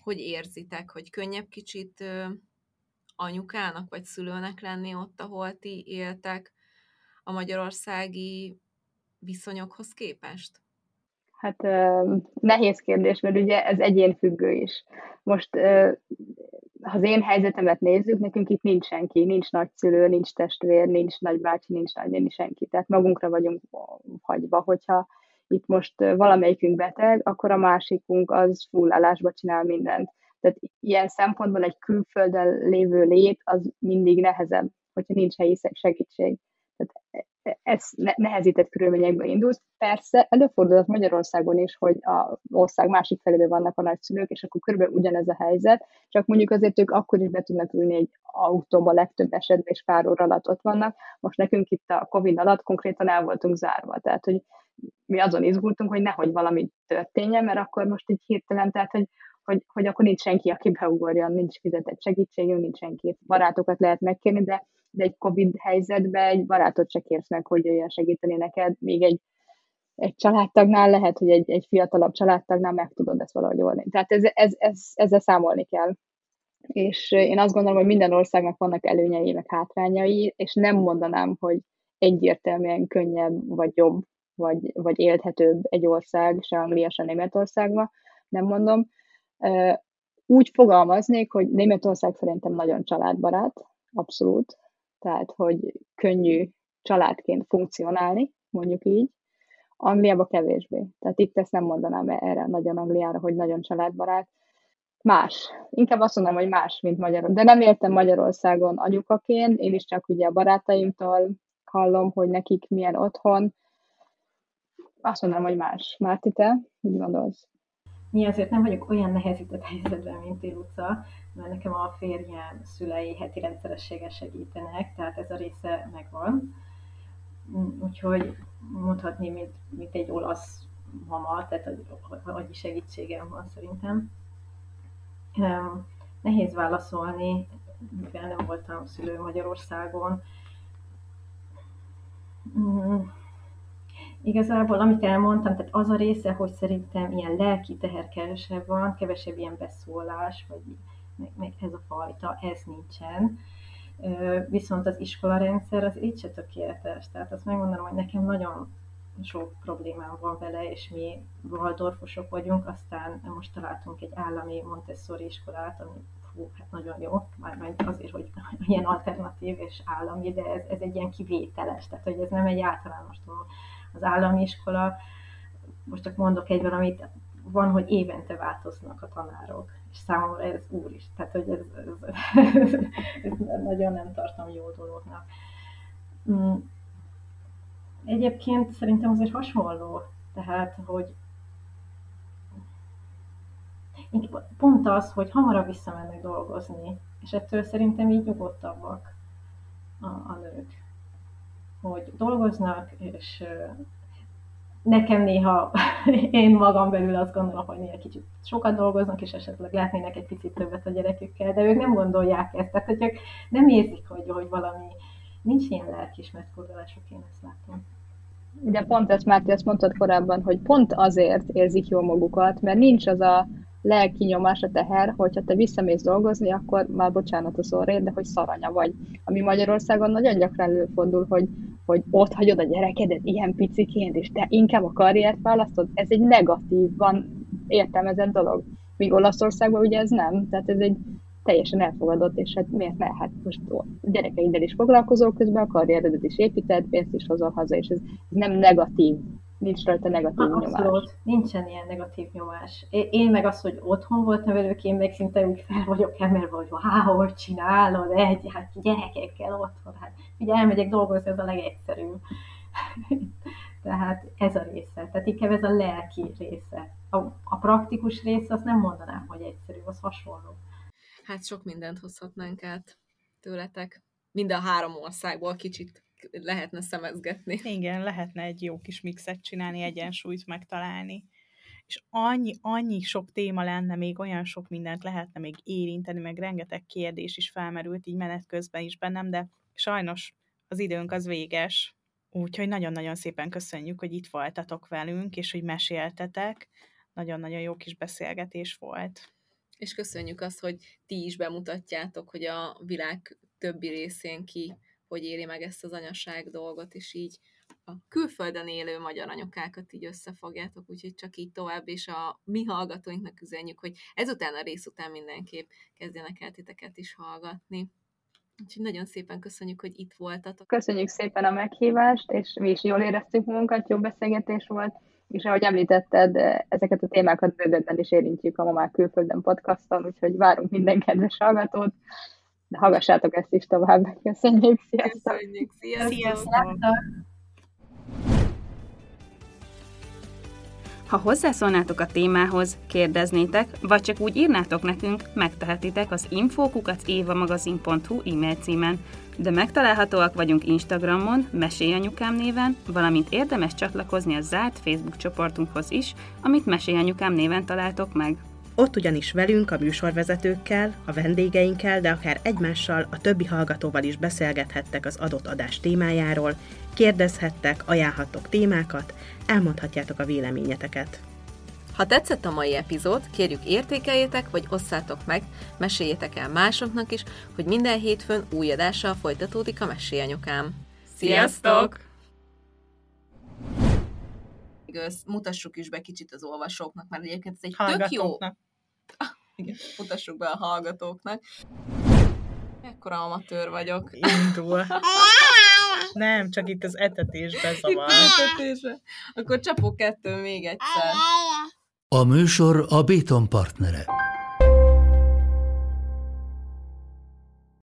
hogy érzitek, hogy könnyebb kicsit anyukának vagy szülőnek lenni ott, ahol ti éltek a magyarországi viszonyokhoz képest? Hát nehéz kérdés, mert ugye ez egyénfüggő is. Most, ha az én helyzetemet nézzük, nekünk itt nincs senki, nincs nagyszülő, nincs testvér, nincs nagybácsi, nincs nagynéni, senki. Tehát magunkra vagyunk hagyva, hogyha itt most valamelyikünk beteg, akkor a másikunk az full állásba csinál mindent. Tehát ilyen szempontból egy külföldön lévő lét az mindig nehezebb, hogyha nincs helyi segítség. Tehát e, e, ez nehezített körülményekbe indulsz. Persze előfordulhat Magyarországon is, hogy a ország másik felében vannak a nagyszülők, és akkor körülbelül ugyanez a helyzet, csak mondjuk azért ők akkor is be tudnak ülni egy autóba legtöbb esetben, és pár óra alatt ott vannak. Most nekünk itt a Covid alatt konkrétan el voltunk zárva, tehát hogy mi azon izgultunk, hogy nehogy valami történjen, mert akkor most így hirtelen, tehát hogy hogy, hogy akkor nincs senki, aki beugorjon, nincs fizetett segítségünk, nincs senki. Barátokat lehet megkérni, de, de egy Covid helyzetben egy barátot se kérsz meg, hogy jöjjön segíteni neked, még egy, egy családtagnál lehet, hogy egy, egy fiatalabb családtagnál meg tudod ezt valahogy oldani. Tehát ez, ez, ez, ezzel számolni kell. És én azt gondolom, hogy minden országnak vannak előnyei, meg hátrányai, és nem mondanám, hogy egyértelműen könnyebb, vagy jobb, vagy, vagy élthetőbb egy ország, se Anglia, se Németországban, nem mondom, úgy fogalmaznék, hogy Németország szerintem nagyon családbarát, abszolút, tehát, hogy könnyű családként funkcionálni, mondjuk így. Angliába kevésbé. Tehát itt ezt nem mondanám erre nagyon Angliára, hogy nagyon családbarát. Más. Inkább azt mondanám, hogy más, mint Magyarországon. De nem értem Magyarországon anyukaként, én is csak ugye a barátaimtól hallom, hogy nekik milyen otthon. Azt mondanám, hogy más. Márti, te? Mit gondolsz? Mi azért nem vagyok olyan nehezített helyzetben, mint ti, mert nekem a férjem szülei heti rendszerességgel segítenek, tehát ez a része megvan. Úgyhogy mondhatni, mint, mint egy olasz mama, tehát annyi segítségem van szerintem. Nehéz válaszolni, mivel nem voltam szülő Magyarországon. Igazából, amit elmondtam, tehát az a része, hogy szerintem ilyen lelki teher kevesebb van, kevesebb ilyen beszólás, vagy meg, meg ez a fajta, ez nincsen. Viszont az iskolarendszer az így se tökéletes. Tehát azt megmondanom, hogy nekem nagyon sok problémám van vele, és mi Waldorfosok vagyunk, aztán most találtunk egy állami Montessori iskolát, ami fú, hát nagyon jó, már azért, hogy ilyen alternatív és állami, de ez, ez egy ilyen kivételes, tehát hogy ez nem egy általános dolog. Az állami iskola, most csak mondok egy valamit, van, hogy évente változnak a tanárok, és számomra ez úr is, tehát hogy ez, ez, ez, ez nagyon nem tartom jó dolognak. Mm. Egyébként szerintem azért hasonló, tehát, hogy pont az, hogy hamarabb visszamennek dolgozni, és ettől szerintem így nyugodtabbak a, a nők, hogy dolgoznak, és nekem néha én magam belül azt gondolom, hogy néha kicsit sokat dolgoznak, és esetleg lehetnének egy picit többet a gyerekükkel, de ők nem gondolják ezt, tehát hogy ők nem érzik, hogy, hogy valami, nincs ilyen lelkismert fordulások, én ezt látom. Ugye pont ezt Márti, ezt mondtad korábban, hogy pont azért érzik jól magukat, mert nincs az a lelki nyomás, a teher, hogyha te visszamész dolgozni, akkor már bocsánat a szóért, de hogy szaranya vagy. Ami Magyarországon nagyon gyakran előfordul, hogy, hogy ott hagyod a gyerekedet ilyen piciként, és te inkább a karriert választod, ez egy negatív, van értelmezett dolog. Míg Olaszországban ugye ez nem, tehát ez egy teljesen elfogadott, és hát miért ne? Hát most a gyerekeiddel is foglalkozol közben, a karrieredet is építed, pénzt is hozol haza, és ez, ez nem negatív nincs rajta negatív Abszolút, nyomás. Abszolút, nincsen ilyen negatív nyomás. Én meg az, hogy otthon voltam velük, én meg szinte úgy fel vagyok emelve, hogy wow, hogy csinálod, egy, hát gyerekekkel otthon, hát ugye elmegyek dolgozni, ez a legegyszerűbb. Tehát ez a része, tehát inkább ez a lelki része. A, a praktikus része, azt nem mondanám, hogy egyszerű, az hasonló. Hát sok mindent hozhatnánk át tőletek. Mind a három országból kicsit lehetne szemezgetni. Igen, lehetne egy jó kis mixet csinálni, egyensúlyt megtalálni. És annyi, annyi sok téma lenne, még olyan sok mindent lehetne még érinteni, meg rengeteg kérdés is felmerült így menet közben is bennem, de sajnos az időnk az véges, úgyhogy nagyon-nagyon szépen köszönjük, hogy itt voltatok velünk, és hogy meséltetek. Nagyon-nagyon jó kis beszélgetés volt. És köszönjük azt, hogy ti is bemutatjátok, hogy a világ többi részén ki hogy éri meg ezt az anyaság dolgot, és így a külföldön élő magyar anyukákat így összefogjátok, úgyhogy csak így tovább, és a mi hallgatóinknak üzenjük, hogy ezután a rész után mindenképp kezdjenek el titeket is hallgatni. Úgyhogy nagyon szépen köszönjük, hogy itt voltatok. Köszönjük szépen a meghívást, és mi is jól éreztük magunkat, jó beszélgetés volt, és ahogy említetted, ezeket a témákat bővebben is érintjük a Mamák Külföldön podcaston, úgyhogy várunk minden kedves hallgatót, de hallgassátok ezt is tovább. Köszönjük, sziasztok! Köszönjük, sziasztok! sziasztok. Ha hozzászólnátok a témához, kérdeznétek, vagy csak úgy írnátok nekünk, megtehetitek az infókukacévamagazin.hu e-mail címen, de megtalálhatóak vagyunk Instagramon, Mesélyanyukám néven, valamint érdemes csatlakozni a zárt Facebook csoportunkhoz is, amit Mesélyanyukám néven találtok meg. Ott ugyanis velünk, a műsorvezetőkkel, a vendégeinkkel, de akár egymással, a többi hallgatóval is beszélgethettek az adott adás témájáról, kérdezhettek, ajánlhattok témákat, elmondhatjátok a véleményeteket. Ha tetszett a mai epizód, kérjük értékeljétek, vagy osszátok meg, meséljétek el másoknak is, hogy minden hétfőn új adással folytatódik a Mesélyanyukám. Sziasztok! Mutassuk is be kicsit az olvasóknak, mert egyébként ez egy tök jó igen, mutassuk be a hallgatóknak. Ekkora amatőr vagyok. Indul. Nem, csak itt az etetésbe zavar. Itt etetésbe. Akkor csapok kettő még egyszer. A műsor a Béton partnere.